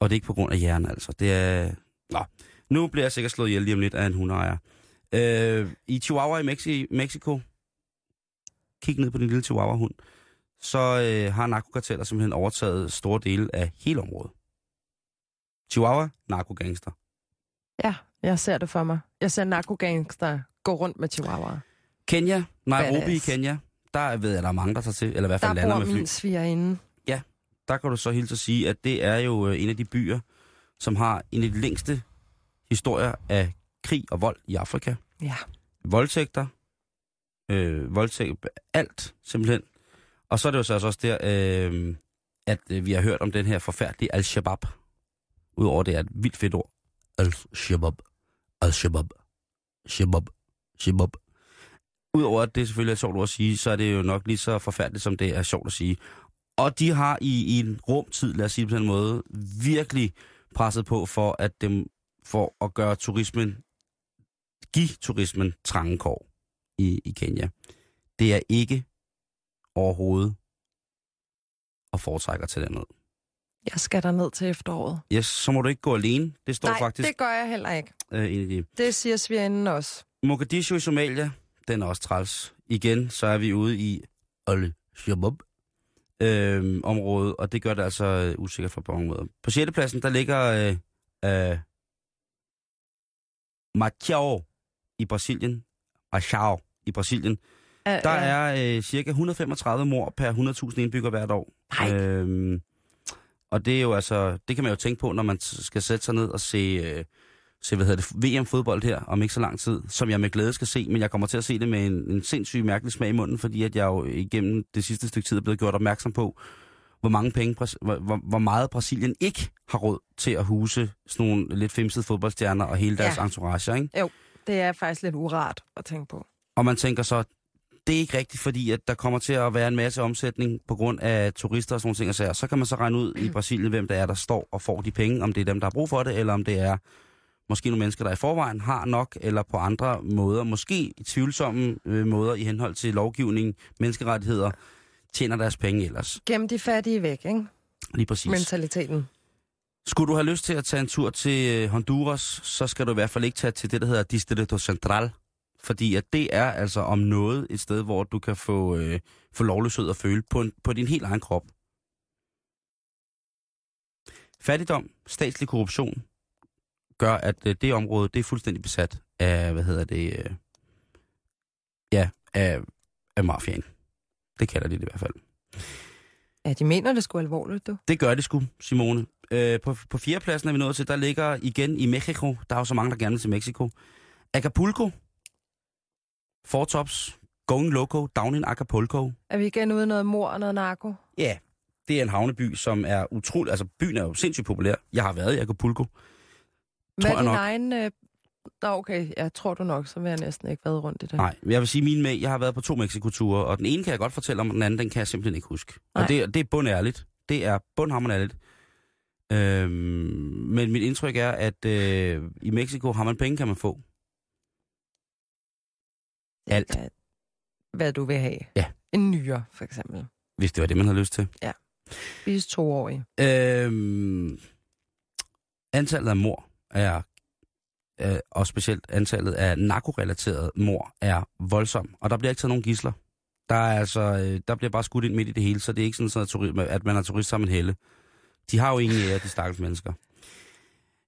Og det er ikke på grund af hjernen, altså. Det er... Nå, nu bliver jeg sikkert slået ihjel lige om lidt af en hundeejer. Øh, I Chihuahua i Mexi- Mexico, kig ned på din lille Chihuahua-hund, så øh, har narkokarteller simpelthen overtaget store dele af hele området. Chihuahua, narkogangster. Ja, jeg ser det for mig. Jeg ser narkogangster gå rundt med chihuahuaer. Kenya, Nairobi i Kenya, der ved jeg, der er mange, der tager til, eller i hvert fald Der lander bor med fly. min svigerinde. Der kan du så hilse at sige, at det er jo øh, en af de byer, som har en af de længste historier af krig og vold i Afrika. Ja. Voldtægter, øh, voldtægt, alt simpelthen. Og så er det jo så også der, øh, at øh, vi har hørt om den her forfærdelige Al-Shabaab. Udover det er et vildt fedt ord. Al-Shabaab. Al-Shabaab. Shabab. Shabab. Udover at det selvfølgelig er sjovt at sige, så er det jo nok lige så forfærdeligt, som det er sjovt at sige. Og de har i, i en rumtid, lad os sige på den måde, virkelig presset på for at dem for at gøre turismen, give turismen trange kår i, i Kenya. Det er ikke overhovedet at foretrække til ned. Jeg skal der ned til efteråret. Yes, så må du ikke gå alene. Det står Nej, faktisk det gør jeg heller ikke. øh, en af de. Det siger svigerinden også. Mogadishu i Somalia, den er også træls. Igen, så er vi ude i Al-Shabaab øh, området, og det gør det altså øh, usikkert for på mange måder. På 6. pladsen, der ligger øh, øh, Macau i Brasilien. Macau i Brasilien. Er, Der er øh, cirka 135 mor per 100.000 indbyggere hvert år. Nej. Øhm, og det er jo altså, det kan man jo tænke på, når man skal sætte sig ned og se, øh, til hvad hedder det, VM-fodbold her om ikke så lang tid, som jeg med glæde skal se, men jeg kommer til at se det med en, en sindssyg mærkelig smag i munden, fordi at jeg jo igennem det sidste stykke tid er blevet gjort opmærksom på, hvor, mange penge, hvor, hvor, meget Brasilien ikke har råd til at huse sådan nogle lidt femsede fodboldstjerner og hele deres Ja. entourage, ikke? Det er faktisk lidt urart at tænke på. Og man tænker så, det er ikke rigtigt, fordi at der kommer til at være en masse omsætning på grund af turister og sådan nogle ting. Og sager. så kan man så regne ud i Brasilien, hvem der er, der står og får de penge, om det er dem, der har brug for det, eller om det er måske nogle mennesker, der i forvejen har nok, eller på andre måder, måske i tvivlsomme øh, måder i henhold til lovgivning, menneskerettigheder, tjener deres penge ellers. Gem de fattige væk, ikke? Lige præcis. Mentaliteten. Skulle du have lyst til at tage en tur til øh, Honduras, så skal du i hvert fald ikke tage til det, der hedder Distrito Central. Fordi at det er altså om noget et sted, hvor du kan få, øh, få lovløshed at føle på, en, på din helt egen krop. Fattigdom, statslig korruption, gør, at øh, det område, det er fuldstændig besat af, hvad hedder det, øh, ja, af, af mafiaen. Det kalder de det i hvert fald. Ja, de mener det sgu alvorligt, du. Det gør det sgu, Simone. Øh, på, på fjerdepladsen er vi nået til, der ligger igen i Mexico, der er jo så mange, der gerne vil til Mexico. Acapulco. Four Tops. Going Loco. Down in Acapulco. Er vi igen ude noget mor og noget narko? Ja, det er en havneby, som er utrolig... Altså, byen er jo sindssygt populær. Jeg har været i Acapulco. Hvad er din nok. egen... Øh... Nå, okay, jeg tror du nok, så vil jeg næsten ikke været rundt i det. Nej, jeg vil sige min med, jeg har været på to Mexico-ture, og den ene kan jeg godt fortælle om, og den anden, den kan jeg simpelthen ikke huske. Nej. Og det, det er bundærligt. Det er bundhammerende ærligt. Øhm, men mit indtryk er, at øh, i Mexico har man penge, kan man få. Alt. Hvad, hvad du vil have. Ja. En nyere, for eksempel. Hvis det var det, man havde lyst til. Spise toårige. Øhm, antallet af mor er, øh, og specielt antallet af narkorelaterede mor er voldsom. Og der bliver ikke taget nogen gisler. Der, er altså, øh, der bliver bare skudt ind midt i det hele, så det er ikke sådan, at turi- at man er turist sammen en helle. De har jo ingen ære, de stakkels mennesker.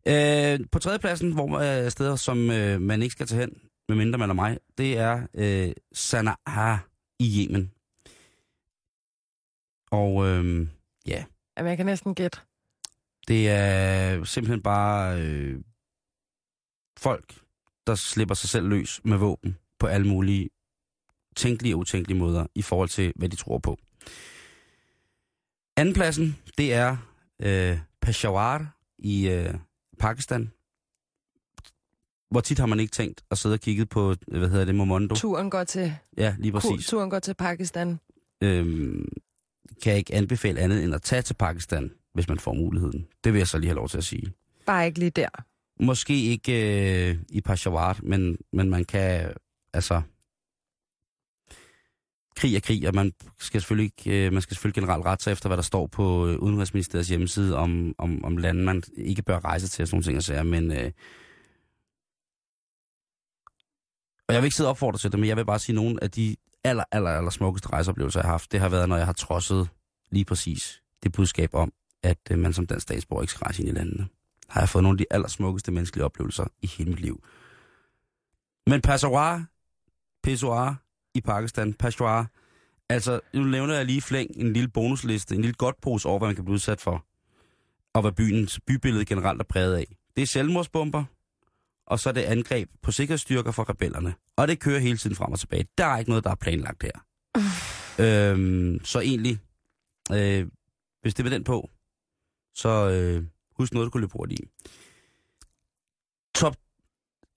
Øh, på tredjepladsen, hvor øh, steder, som øh, man ikke skal tage hen, medmindre man er mig, det er øh, Sana'a i Yemen. Og øh, ja, Jamen, jeg kan næsten gætte. det er simpelthen bare øh, folk, der slipper sig selv løs med våben på alle mulige tænkelige og utænkelige måder i forhold til, hvad de tror på. Andenpladsen, det er øh, Peshawar i øh, Pakistan. Hvor tit har man ikke tænkt at sidde og kigge på, hvad hedder det, Momondo? Turen går til, Ja, lige præcis. turen går til Pakistan. Øhm, kan jeg ikke anbefale andet end at tage til Pakistan, hvis man får muligheden. Det vil jeg så lige have lov til at sige. Bare ikke lige der. Måske ikke øh, i Peshawar, men, men man kan, altså... Krig er krig, og man skal selvfølgelig, ikke, øh, man skal selvfølgelig generelt rette sig efter, hvad der står på øh, Udenrigsministeriets hjemmeside om, om, om lande, man ikke bør rejse til, og sådan nogle ting og sager, men... Øh, og jeg vil ikke sidde og opfordre til det, men jeg vil bare sige, at nogle af de aller, aller, aller smukkeste rejseoplevelser, jeg har haft, det har været, når jeg har trodset lige præcis det budskab om, at øh, man som dansk statsborger ikke skal rejse ind i landene har jeg fået nogle af de allersmukkeste menneskelige oplevelser i hele mit liv. Men Peshawar, Peshawar i Pakistan, Peshawar, altså nu nævner jeg lige flæng en lille bonusliste, en lille godt pose over, hvad man kan blive udsat for, og hvad byens bybillede generelt er præget af. Det er selvmordsbomber, og så er det angreb på sikkerhedsstyrker fra rebellerne. Og det kører hele tiden frem og tilbage. Der er ikke noget, der er planlagt her. øhm, så egentlig, øh, hvis det var den på, så øh, husk noget, du kunne løbe hurtigt i. Top,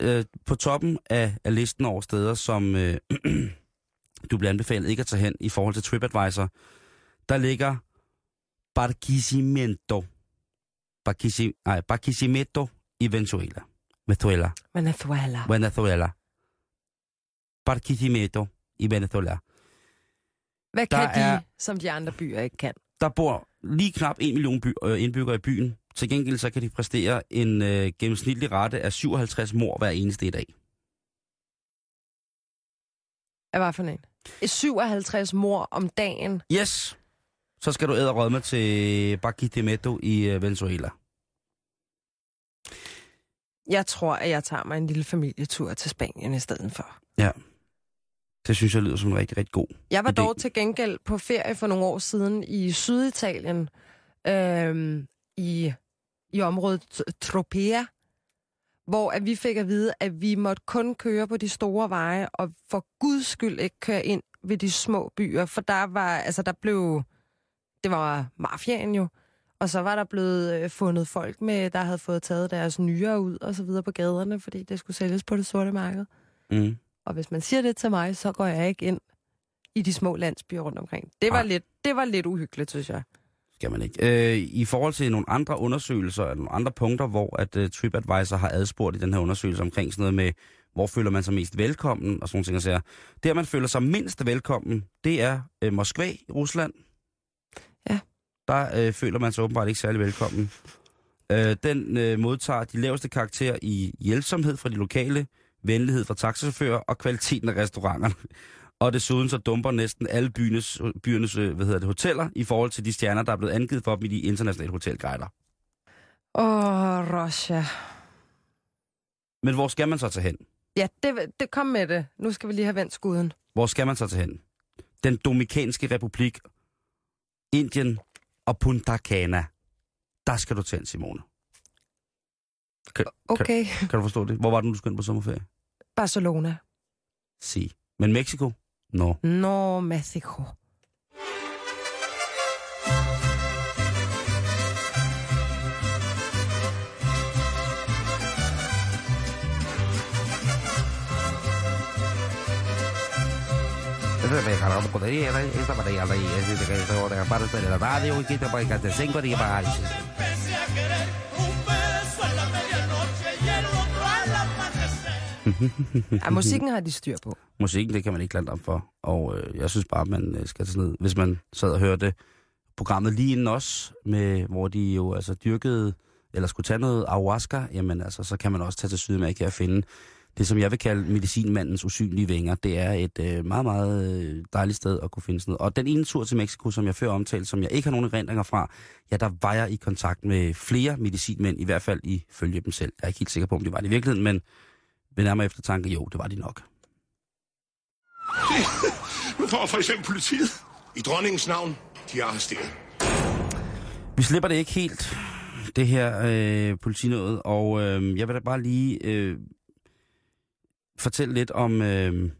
øh, på toppen af, af listen over steder, som øh, du bliver anbefalet ikke at tage hen i forhold til TripAdvisor, der ligger Barquisimeto. Barquisimeto i Venezuela. Venezuela. Venezuela. Venezuela. Barquisimeto i Venezuela. Hvad Der kan de, er- som de andre byer ikke kan? Der bor lige knap 1 million by, øh, indbyggere i byen. Til gengæld så kan de præstere en øh, gennemsnitlig rette af 57 mor hver eneste dag. Er hvad for en? 57 mor om dagen. Yes! Så skal du æde med til Barquisimeto i øh, Venezuela. Jeg tror, at jeg tager mig en lille familietur til Spanien i stedet for. Det synes jeg lyder som en rigtig, rigtig god. Jeg var idé. dog til gengæld på ferie for nogle år siden i Syditalien, øhm, i, i området Tropea, hvor at vi fik at vide, at vi måtte kun køre på de store veje, og for guds skyld ikke køre ind ved de små byer, for der var, altså der blev, det var mafiaen jo, og så var der blevet øh, fundet folk med, der havde fået taget deres nyere ud og så videre på gaderne, fordi det skulle sælges på det sorte marked. Mm. Og hvis man siger det til mig, så går jeg ikke ind i de små landsbyer rundt omkring. Det var, lidt, det var lidt uhyggeligt, synes jeg. Skal man ikke. Øh, I forhold til nogle andre undersøgelser, eller nogle andre punkter, hvor at uh, TripAdvisor har adspurgt i den her undersøgelse omkring sådan noget med, hvor føler man sig mest velkommen, og sådan nogle ting. Der, man føler sig mindst velkommen, det er uh, Moskva i Rusland. Der uh, føler man sig åbenbart ikke særlig velkommen. Uh, den uh, modtager de laveste karakterer i hjælpsomhed fra de lokale, venlighed fra taxachauffører og kvaliteten af restauranterne. Og desuden så dumper næsten alle byernes, byernes øh, hvad hedder det, hoteller i forhold til de stjerner, der er blevet angivet for dem i de internationale hotelguider. Åh, Russia. Men hvor skal man så tage hen? Ja, det, det kom med det. Nu skal vi lige have vendt skuden. Hvor skal man så tage hen? Den Dominikanske Republik, Indien og Punta Cana. Der skal du hen, Simone. Kan, Okay, kan du forstå det? Hvor var det, nu, du skulle ind på sommerferie? Barcelona. Sig. Men Mexico? Nå. No. Nå, Mexico. Empecé a querer un beso en la medianoche y el otro al amanecer. Ja, musikken har de styr på. Musikken, det kan man ikke lande om for. Og øh, jeg synes bare, man øh, skal tage ned. Hvis man sad og hørte programmet lige inden os, med, hvor de jo altså dyrkede, eller skulle tage noget ayahuasca, jamen altså, så kan man også tage til Sydamerika og finde det, som jeg vil kalde medicinmandens usynlige vinger. Det er et øh, meget, meget øh, dejligt sted at kunne finde sådan noget. Og den ene tur til Mexico, som jeg før omtalte, som jeg ikke har nogen erindringer fra, ja, der var jeg i kontakt med flere medicinmænd, i hvert fald ifølge dem selv. Jeg er ikke helt sikker på, om det var det i virkeligheden, men ved nærmere eftertanke, jo, det var de nok. Nu får for eksempel politiet. I dronningens navn, de er arresteret. Vi slipper det ikke helt, det her øh, politinået, og øh, jeg vil da bare lige øh, fortælle lidt om, øh,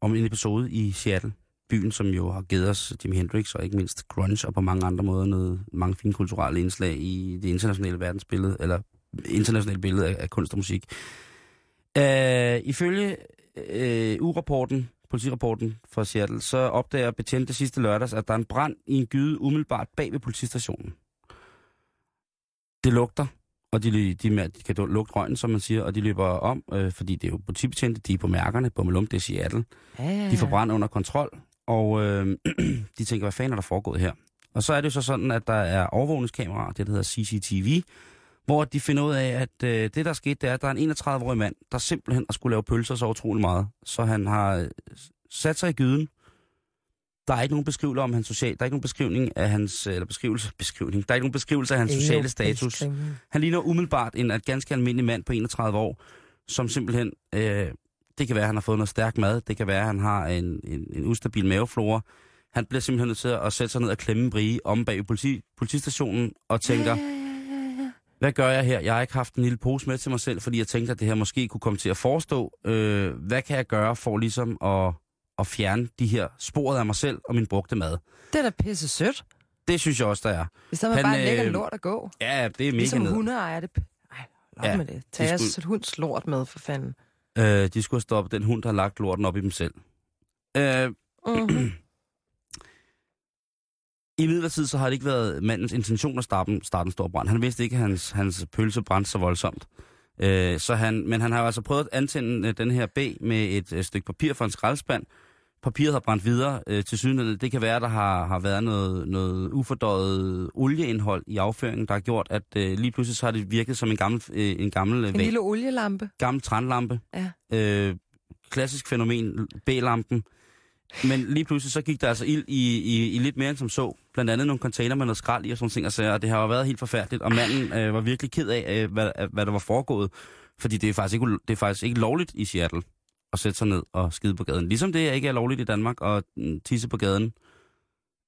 om en episode i Seattle, byen, som jo har givet os Jimi Hendrix og ikke mindst grunge, og på mange andre måder noget, mange fine kulturelle indslag i det internationale verdensbillede, eller internationale billede af, af kunst og musik. Øh, ifølge øh, ugerapporten, politirapporten fra Seattle, så opdager betjente sidste lørdags, at der er en brand i en gyde umiddelbart bag ved politistationen. Det lugter, og de, de, de kan lugte røgen, som man siger, og de løber om, øh, fordi det er jo politibetjente, de er på mærkerne, på Malum, det er Seattle. Ja, ja, De får brand under kontrol, og øh, de tænker, hvad fanden er der foregået her? Og så er det jo så sådan, at der er overvågningskameraer, det der hedder CCTV, hvor de finder ud af, at øh, det der skete, det er, at der er en 31-årig mand, der simpelthen har skulle lave pølser så utrolig meget. Så han har øh, sat sig i gyden. Der er ikke nogen beskrivelse om hans social, der er ikke nogen beskrivning af hans, eller beskrivelse, beskrivning, der er ikke nogen beskrivelse af hans sociale status. Han ligner umiddelbart en at ganske almindelig mand på 31 år, som simpelthen, øh, det kan være, at han har fået noget stærk mad, det kan være, at han har en, en, en ustabil maveflora. Han bliver simpelthen nødt til at sætte sig ned og klemme en brie om bag politi, politistationen og tænker, hvad gør jeg her? Jeg har ikke haft en lille pose med til mig selv, fordi jeg tænkte, at det her måske kunne komme til at forestå. Øh, hvad kan jeg gøre for ligesom at, at fjerne de her sporet af mig selv og min brugte mad? Det er da pisse sødt. Det synes jeg også, der er. Der man Han, bare øh, lort at gå. Ja, det er mega Ligesom hundeejer det. Ej, lad Ja, med det. Tag de jeres skulle- hunds lort med, for fanden. Øh, de skulle have stoppet den hund, der har lagt lorten op i dem selv. Øh, Mm-hmm. I midlertid så har det ikke været mandens intention at starte, starte en stor brand. Han vidste ikke, at hans, hans pølse brændte så voldsomt. Øh, så han, men han har jo altså prøvet at antænde øh, den her B med et øh, stykke papir fra en skraldespand. Papiret har brændt videre øh, til syden. Det kan være, der har, har været noget, noget ufordøjet olieindhold i afføringen, der har gjort, at øh, lige pludselig så har det virket som en gammel, øh, en gammel, øh, En væg- lille olielampe. gammel trænlampe. Ja. Øh, klassisk fænomen, B-lampen. Men lige pludselig så gik der altså ild i, i, i lidt mere end som så. Blandt andet nogle container med noget skrald i og sådan ting. Og, så, og det har jo været helt forfærdeligt. Og manden øh, var virkelig ked af, øh, hvad, hvad der var foregået. Fordi det er, faktisk ikke, det er faktisk ikke lovligt i Seattle at sætte sig ned og skide på gaden. Ligesom det ikke er lovligt i Danmark at mm, tisse på gaden.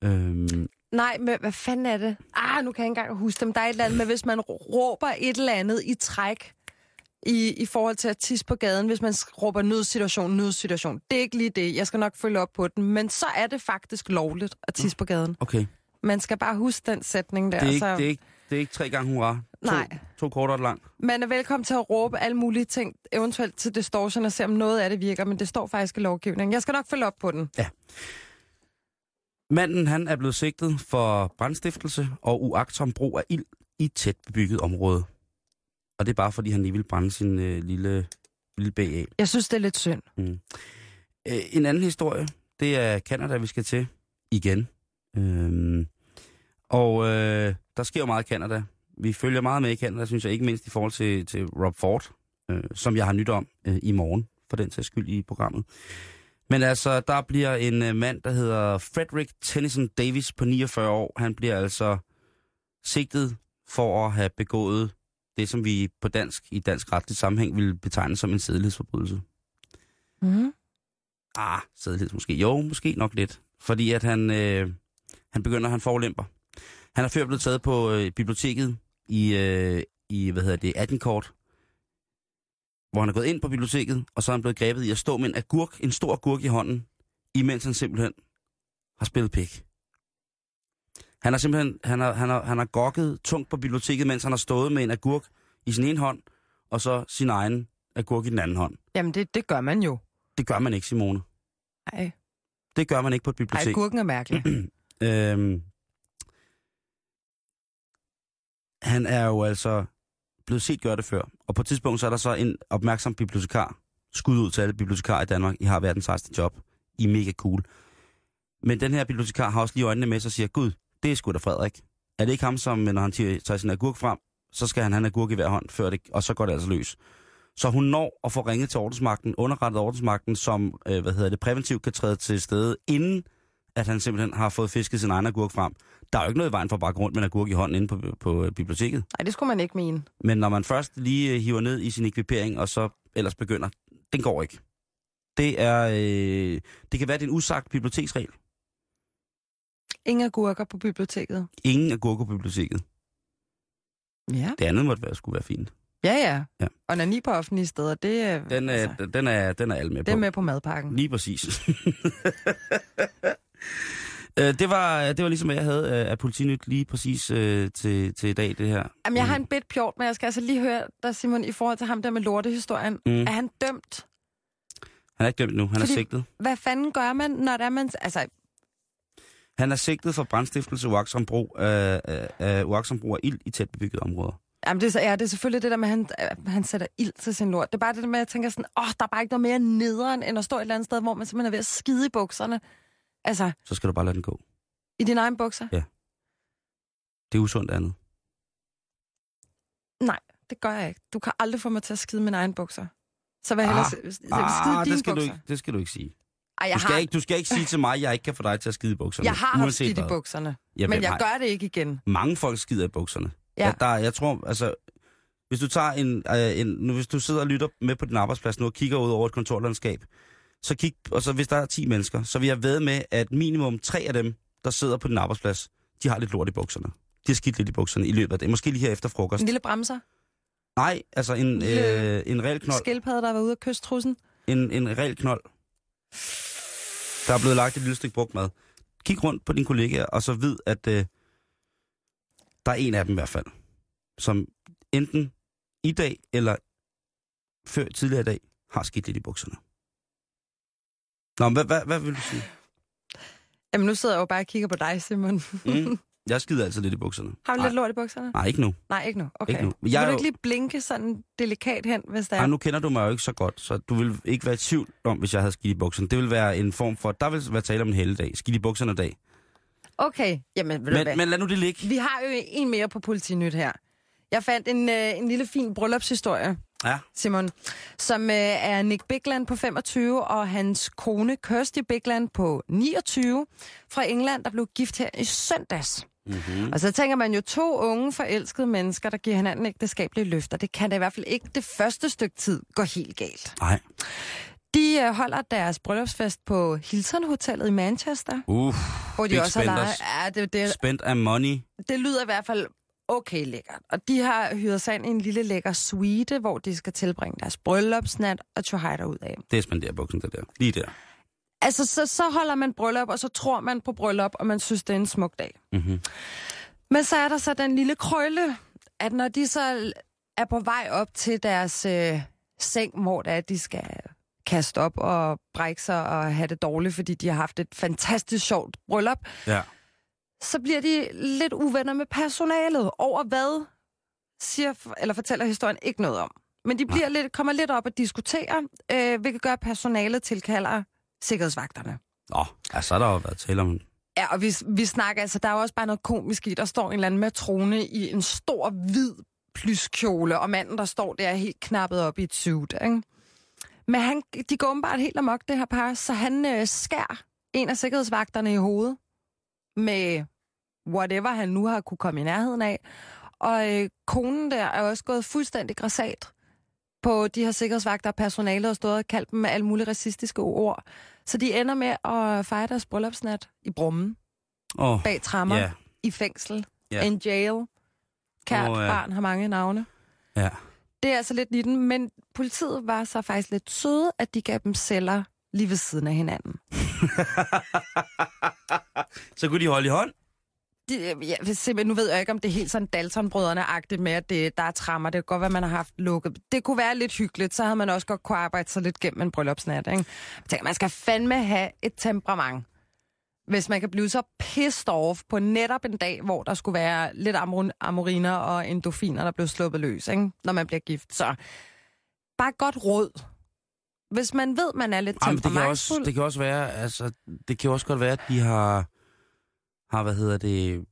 Øhm, Nej, men hvad fanden er det? Ah, nu kan jeg ikke engang huske dem. Der er et eller andet med, hvis man råber et eller andet i træk i, i forhold til at tisse på gaden, hvis man råber nødsituation, nødsituation. Det er ikke lige det. Jeg skal nok følge op på den. Men så er det faktisk lovligt at tisse på gaden. Okay. Man skal bare huske den sætning der. Det er ikke, så det er ikke, det er ikke tre gange hurra. To, Nej. To kort og et langt. Man er velkommen til at råbe alle mulige ting, eventuelt til distortion, og se om noget af det virker, men det står faktisk i lovgivningen. Jeg skal nok følge op på den. Manden han er blevet sigtet for brandstiftelse og uagtsom brug af ild i tæt bebygget område. Og det er bare fordi, han lige vil brænde sin øh, lille, lille af. Jeg synes, det er lidt synd. Mm. Øh, en anden historie, det er Canada, vi skal til igen. Øhm, og øh, der sker jo meget i Canada. Vi følger meget med i Canada, synes jeg, ikke mindst i forhold til, til Rob Ford, øh, som jeg har nyt om øh, i morgen, for den sags skyld i programmet. Men altså, der bliver en øh, mand, der hedder Frederick Tennyson Davis på 49 år. Han bliver altså sigtet for at have begået det, som vi på dansk, i dansk retlig sammenhæng, ville betegne som en sædelighedsforbrydelse. Mm. Ah, sædelighed måske. Jo, måske nok lidt. Fordi at han, øh, han begynder, han forulemper. Han er før blevet taget på øh, biblioteket i, øh, i, hvad hedder det, Agincourt, hvor han er gået ind på biblioteket, og så er han blevet grebet i at stå med en agurk, en stor agurk i hånden, imens han simpelthen har spillet pik. Han har simpelthen, han har, han har, han har gokket tungt på biblioteket, mens han har stået med en agurk i sin ene hånd, og så sin egen agurk i den anden hånd. Jamen, det, det gør man jo. Det gør man ikke, Simone. Ej, Det gør man ikke på et bibliotek. Ej gurken er mærkelig. Øhm, han er jo altså blevet set gøre det før. Og på et tidspunkt så er der så en opmærksom bibliotekar. Skud ud til alle bibliotekarer i Danmark. I har verdens sejste job. I er mega cool. Men den her bibliotekar har også lige øjnene med sig og siger, Gud, det er sgu da Frederik. Er det ikke ham, som når han tager sin agurk frem, så skal han have en agurk i hver hånd, før det, og så går det altså løs. Så hun når at få ringet til ordensmagten, underrettet ordensmagten, som øh, hvad hedder det, præventivt kan træde til stede, inden at han simpelthen har fået fisket sin egen agurk frem. Der er jo ikke noget i vejen for at bare gå rundt med en agurk i hånden inde på, på øh, biblioteket. Nej, det skulle man ikke mene. Men når man først lige øh, hiver ned i sin ekvipering, og så ellers begynder, den går ikke. Det er, øh, det kan være, det er en usagt biblioteksregel. Ingen agurker på biblioteket. Ingen agurker på biblioteket. Ja. Det andet måtte være, skulle være fint. Ja, ja. Ja. Og nani på offentlige steder, det er, Den er, altså, den er, den er alle med det er på. med på madpakken. Lige præcis. Øh, det, var, det var ligesom, hvad jeg havde øh, af politinyt lige præcis øh, til, til i dag, det her. Jamen, jeg har en bit pjort, men jeg skal altså lige høre dig, Simon, i forhold til ham der med lortehistorien. Mm. Er han dømt? Han er ikke dømt nu, han Fordi- er sigtet. Hvad fanden gør man, når der er man... Altså, Han er sigtet for brandstiftelse uagtsom brug af, af, af, uagtsom brug af ild i tæt bebyggede områder. jamen, det, er, så- ja, det er selvfølgelig det der med, at han, øh, han sætter ild til sin lort. Det er bare det der med, at jeg tænker sådan, åh, der er bare ikke noget mere nederen, end at stå et eller andet sted, hvor man simpelthen er ved at skide i bukserne. Altså, Så skal du bare lade den gå. i dine egne bukser? Det er usundt andet. Nej, det gør jeg ikke. Du kan aldrig få mig til at skide mine egne bukser. Så vil jeg Ah, s- s- skide Ah, dine det skal, du bukser. ikke, det skal du ikke sige. Ej, jeg Du skal, har, ikke, du skal ikke sige til mig, at jeg ikke kan få dig til at skide i bukserne. jeg har haft skidt i bukserne, Ja, men jeg har- gør det ikke igen. Mange folk skider i bukserne. Ja. Ja. Der, jeg tror, altså, hvis du tager en, øh, en nu, hvis du sidder og lytter med på din arbejdsplads nu og kigger ud over et kontorlandskab, så kig, og så hvis der er 10 mennesker, så vil jeg ved med, at minimum tre af dem, der sidder på din arbejdsplads, de har lidt lort i bukserne. De har skidt lidt i bukserne i løbet af det. Måske lige her efter frokost. En lille bremser. Nej, altså en, øh, en reel knold. Skildpadde, der var ude af kystrussen. En, en reel knold. Der er blevet lagt et lille stykke brugt mad. Kig rundt på dine kollegaer, og så vid, at øh, der er en af dem i hvert fald, som enten i dag eller før tidligere i dag har skidt lidt i bukserne. Nå, hvad, hvad, hvad vil du sige? Jamen, nu sidder jeg jo bare og kigger på dig, Simon. Mm, jeg skider altid lidt i bukserne. Har du Nej, lidt lort i bukserne? Nej, ikke nu. Nej, ikke nu. Okay. Ikke nu. Jeg vil du jo- ikke lige blinke sådan delikat hen, hvis der er... nu kender du mig jo ikke så godt, så du vil ikke være i tvivl om, hvis jeg havde skidt i bukserne. Det vil være en form for... Der vil være tale om en helligdag. Skidt i bukserne dag. Okay, jamen du hvad? Men, men lad nu det ligge. Vi har jo en mere på politinyt her. Jeg fandt en, øh, en lille fin bryllupshistorie, Ja. Simon, som øh, er Nick Bigland på 25 og hans kone Kirsty Bigland på 29 fra England, der blev gift her i søndags. Mm-hmm. Og så tænker man jo, to unge forelskede mennesker, der giver hinanden ægteskabelige løfter. Det kan da i hvert fald ikke det første stykke tid gå helt galt. Nej. De øh, holder deres bryllupsfest på Hilton Hotellet i Manchester, Uh, hvor de også har spenders. Ja, det, det, spent af money. det lyder i hvert fald okay lækkert. Og de har hyret sig ind i en lille lækker suite, hvor de skal tilbringe deres bryllupsnat og tjohej ud af. Det er spenderbuksen, det der. Lige der. Altså, så, så holder man bryllup, og så tror man på bryllup, og man synes, det er en smuk dag. Mm-hmm. Men så er der så den lille krølle, at når de så er på vej op til deres øh, seng, hvor det er, at de skal kaste op og brække sig og have det dårligt, fordi de har haft et fantastisk sjovt bryllup, Ja. Så bliver de lidt uvenner med personalet over hvad, siger, eller fortæller historien ikke noget om. Men de bliver lidt, kommer lidt op og diskuterer, øh, hvilket gør, at personalet tilkalder sikkerhedsvagterne. Nå, ja, så har der jo været tale om... Ja, og vi, vi snakker altså, der er jo også bare noget komisk i. Der står en eller anden matrone i en stor, hvid plyskjole, og manden, der står der, er helt knappet op i et suit, ikke? Men han, de går åbenbart helt amok, det her par, så han øh, skær en af sikkerhedsvagterne i hovedet med whatever han nu har kunne komme i nærheden af. Og øh, konen der er også gået fuldstændig græsat på de her sikkerhedsvagter og personalet og stået og kaldt dem med alle mulige racistiske ord. Så de ender med at fejre deres bryllupsnat i Brummen, Åh, bag trammer, ja, i fængsel, Ja. in jail. Kært oh, ja. ja. barn har mange navne. ja. Det er altså lidt i den, men politiet var så faktisk lidt søde, at de gav dem celler lige ved siden af hinanden. Så kunne de holde i hånd? De, øh, jeg simpelthen, nu ved jeg ikke, om det er helt sådan Dalton-brødrene-agtigt med, at det, der er trammer. Det kan godt være, man har haft lukket. Det kunne være lidt hyggeligt, så havde man også godt kunne arbejde sig lidt gennem en bryllupsnat. Ikke? Jeg tænker, man skal fandme have et temperament, hvis man kan blive så pissed off på netop en dag, hvor der skulle være lidt amor- amoriner og endofiner, der blev sluppet løs, ikke? når man bliver gift. Så bare godt råd. Hvis man ved, man er lidt Jamen, det, kan også, det kan også være, altså, det kan også godt være, at de har, har hvad hedder det,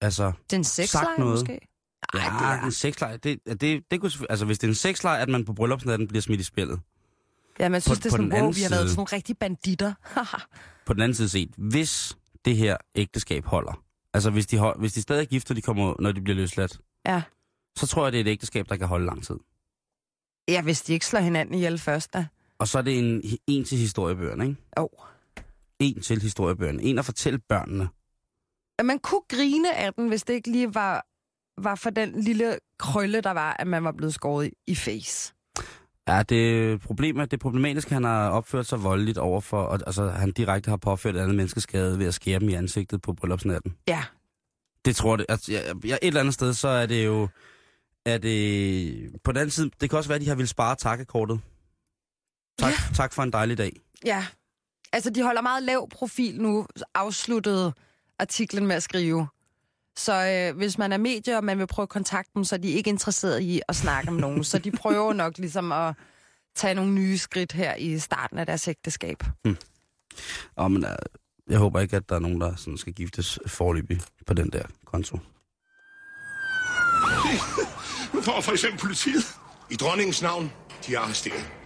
altså, det er en sexleje, noget. måske? Ej, ja, det er... en sexlej, det, det, det kunne, altså, hvis det er en sexlej, at man på bryllupsnatten bliver smidt i spillet. Ja, man synes, på det er den sådan, wow, anden vi har været sådan nogle rigtige banditter. På den anden side set, hvis det her ægteskab holder, altså hvis de, hold, hvis de stadig er gift, og de kommer, når de bliver løsladt, ja. så tror jeg, det er et ægteskab, der kan holde lang tid. ja, hvis de ikke slår hinanden ihjel først, da. Og så er det en, en til historiebøgerne, ikke? Oh. En til historiebøgerne. En at fortælle børnene. At man kunne grine af den, hvis det ikke lige var, var for den lille krølle, der var, at man var blevet skåret i, face. Ja, det problem er, det er problematisk, at han har opført sig voldeligt overfor, og altså, han direkte har påført et andet menneskeskade ved at skære dem i ansigtet på bryllupsnatten. Ja. Det tror jeg, altså, jeg, jeg, et eller andet sted, så er det jo, er det, på den anden side, det kan også være, at de har ville spare takkekortet. Tak, ja. tak for en dejlig dag. Ja. Altså, de holder meget lav profil nu, afsluttede artiklen med at skrive. Så øh, hvis man er medie, og man vil prøve at kontakte dem, så er de ikke interesseret i at snakke med nogen. Så de prøver nok ligesom at tage nogle nye skridt her i starten af deres ægteskab. Og, men, øh, jeg håber ikke, at der er nogen, der sådan skal giftes forløbig på den der konto. Nu får for eksempel politiet. I dronningens navn, de er arresteret.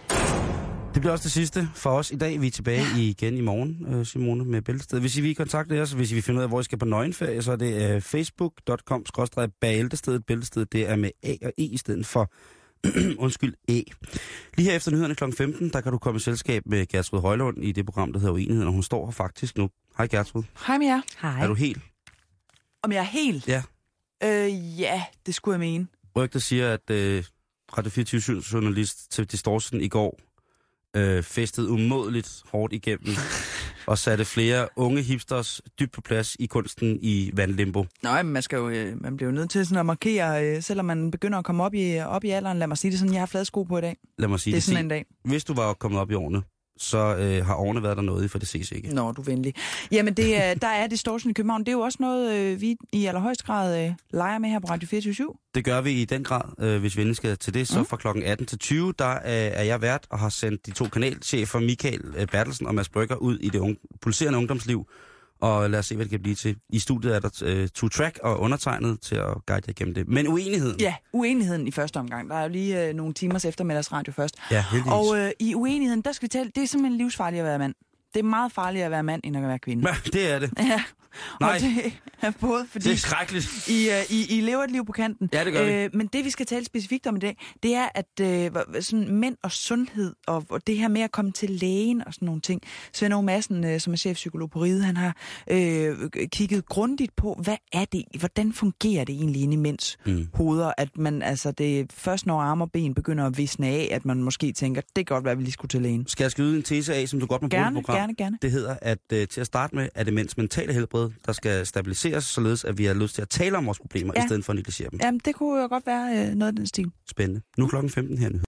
Det bliver også det sidste for os i dag. Vi er tilbage ja. igen i morgen, øh, Simone, med Bæltested. Hvis I vil kontakte os, hvis I vil finde ud af, hvor I skal på nøgenferie, så er det øh, facebook.com-bæltestedet. Bæltestedet, det er med A og E i stedet for, undskyld, E. Lige her efter nyhederne kl. 15, der kan du komme i selskab med Gertrud Højlund i det program, der hedder Uenigheden, og hun står her faktisk nu. Hej Gertrud. Hej med jer. Hej. Er du helt? Om jeg er helt? Ja. Øh, ja, det skulle jeg mene. Rygter siger, at øh, Radio 24 journalist til Distortion i går øh, festede umådeligt hårdt igennem og satte flere unge hipsters dybt på plads i kunsten i vandlimbo. Nå, men man, skal jo, øh, man bliver jo nødt til sådan at markere, øh, selvom man begynder at komme op i, op i alderen. Lad mig sige det sådan, jeg har flade sko på i dag. Lad mig sige Det er det. sådan Se, en dag. Hvis du var kommet op i årene, så øh, har årene været der noget i, for det ses ikke. Nå, du er venlig. Jamen, det, er- der er Distortion i København. Det er jo også noget, øh, vi i allerhøjst grad øh, leger med her på Radio 24 Det gør vi i den grad, øh, hvis vi skal til det. Så Mm. fra klokken 18 til 20, der øh, er jeg vært og har sendt de to kanalchefer, Michael øh, Bertelsen og Mads Brygger, ud i det unge, pulserende ungdomsliv. Og lad os se, hvad det kan blive til. I studiet er der øh, to track og undertegnet til at guide jer igennem det. Men uenigheden. Ja, uenigheden i første omgang. Der er jo lige øh, nogle timers eftermiddagsradio først. Ja, heldigvis. Og øh, i uenigheden, der skal vi tale, det er simpelthen livsfarligt at være mand. Det er meget farligt at være mand, end at være kvinde. Ja, det er det. Ja, Nej. Og det er både fordi... Det er skrækkeligt. I, uh, I, I lever et liv på kanten. Ja, det gør vi. Øh, men det, vi skal tale specifikt om i dag, det er, at hvor- sådan mænd og sundhed, og, og det her med at komme til lægen og sådan nogle ting. Svend Aage Madsen, øh, som er chefpsykolog på Ride, han har øh, kigget grundigt på, hvad er det, hvordan fungerer det egentlig inde i mænds Mm. hoveder, at man, altså det er først når arme og ben begynder at visne af, at man måske tænker, det kan godt være, at vi lige skulle til lægen. Skal jeg skyde en tese af, som du godt må bruge i Gerne, et program? gerne, gerne. Det hedder, at øh, til at starte med, er det mænds mentale helbred, der skal stabiliseres, således at vi har lyst til at tale om vores problemer. Ja. i stedet for at negligere dem. Jamen, det kunne jo godt være øh, noget af den stil. Spændende. Nu er klokken 15 her.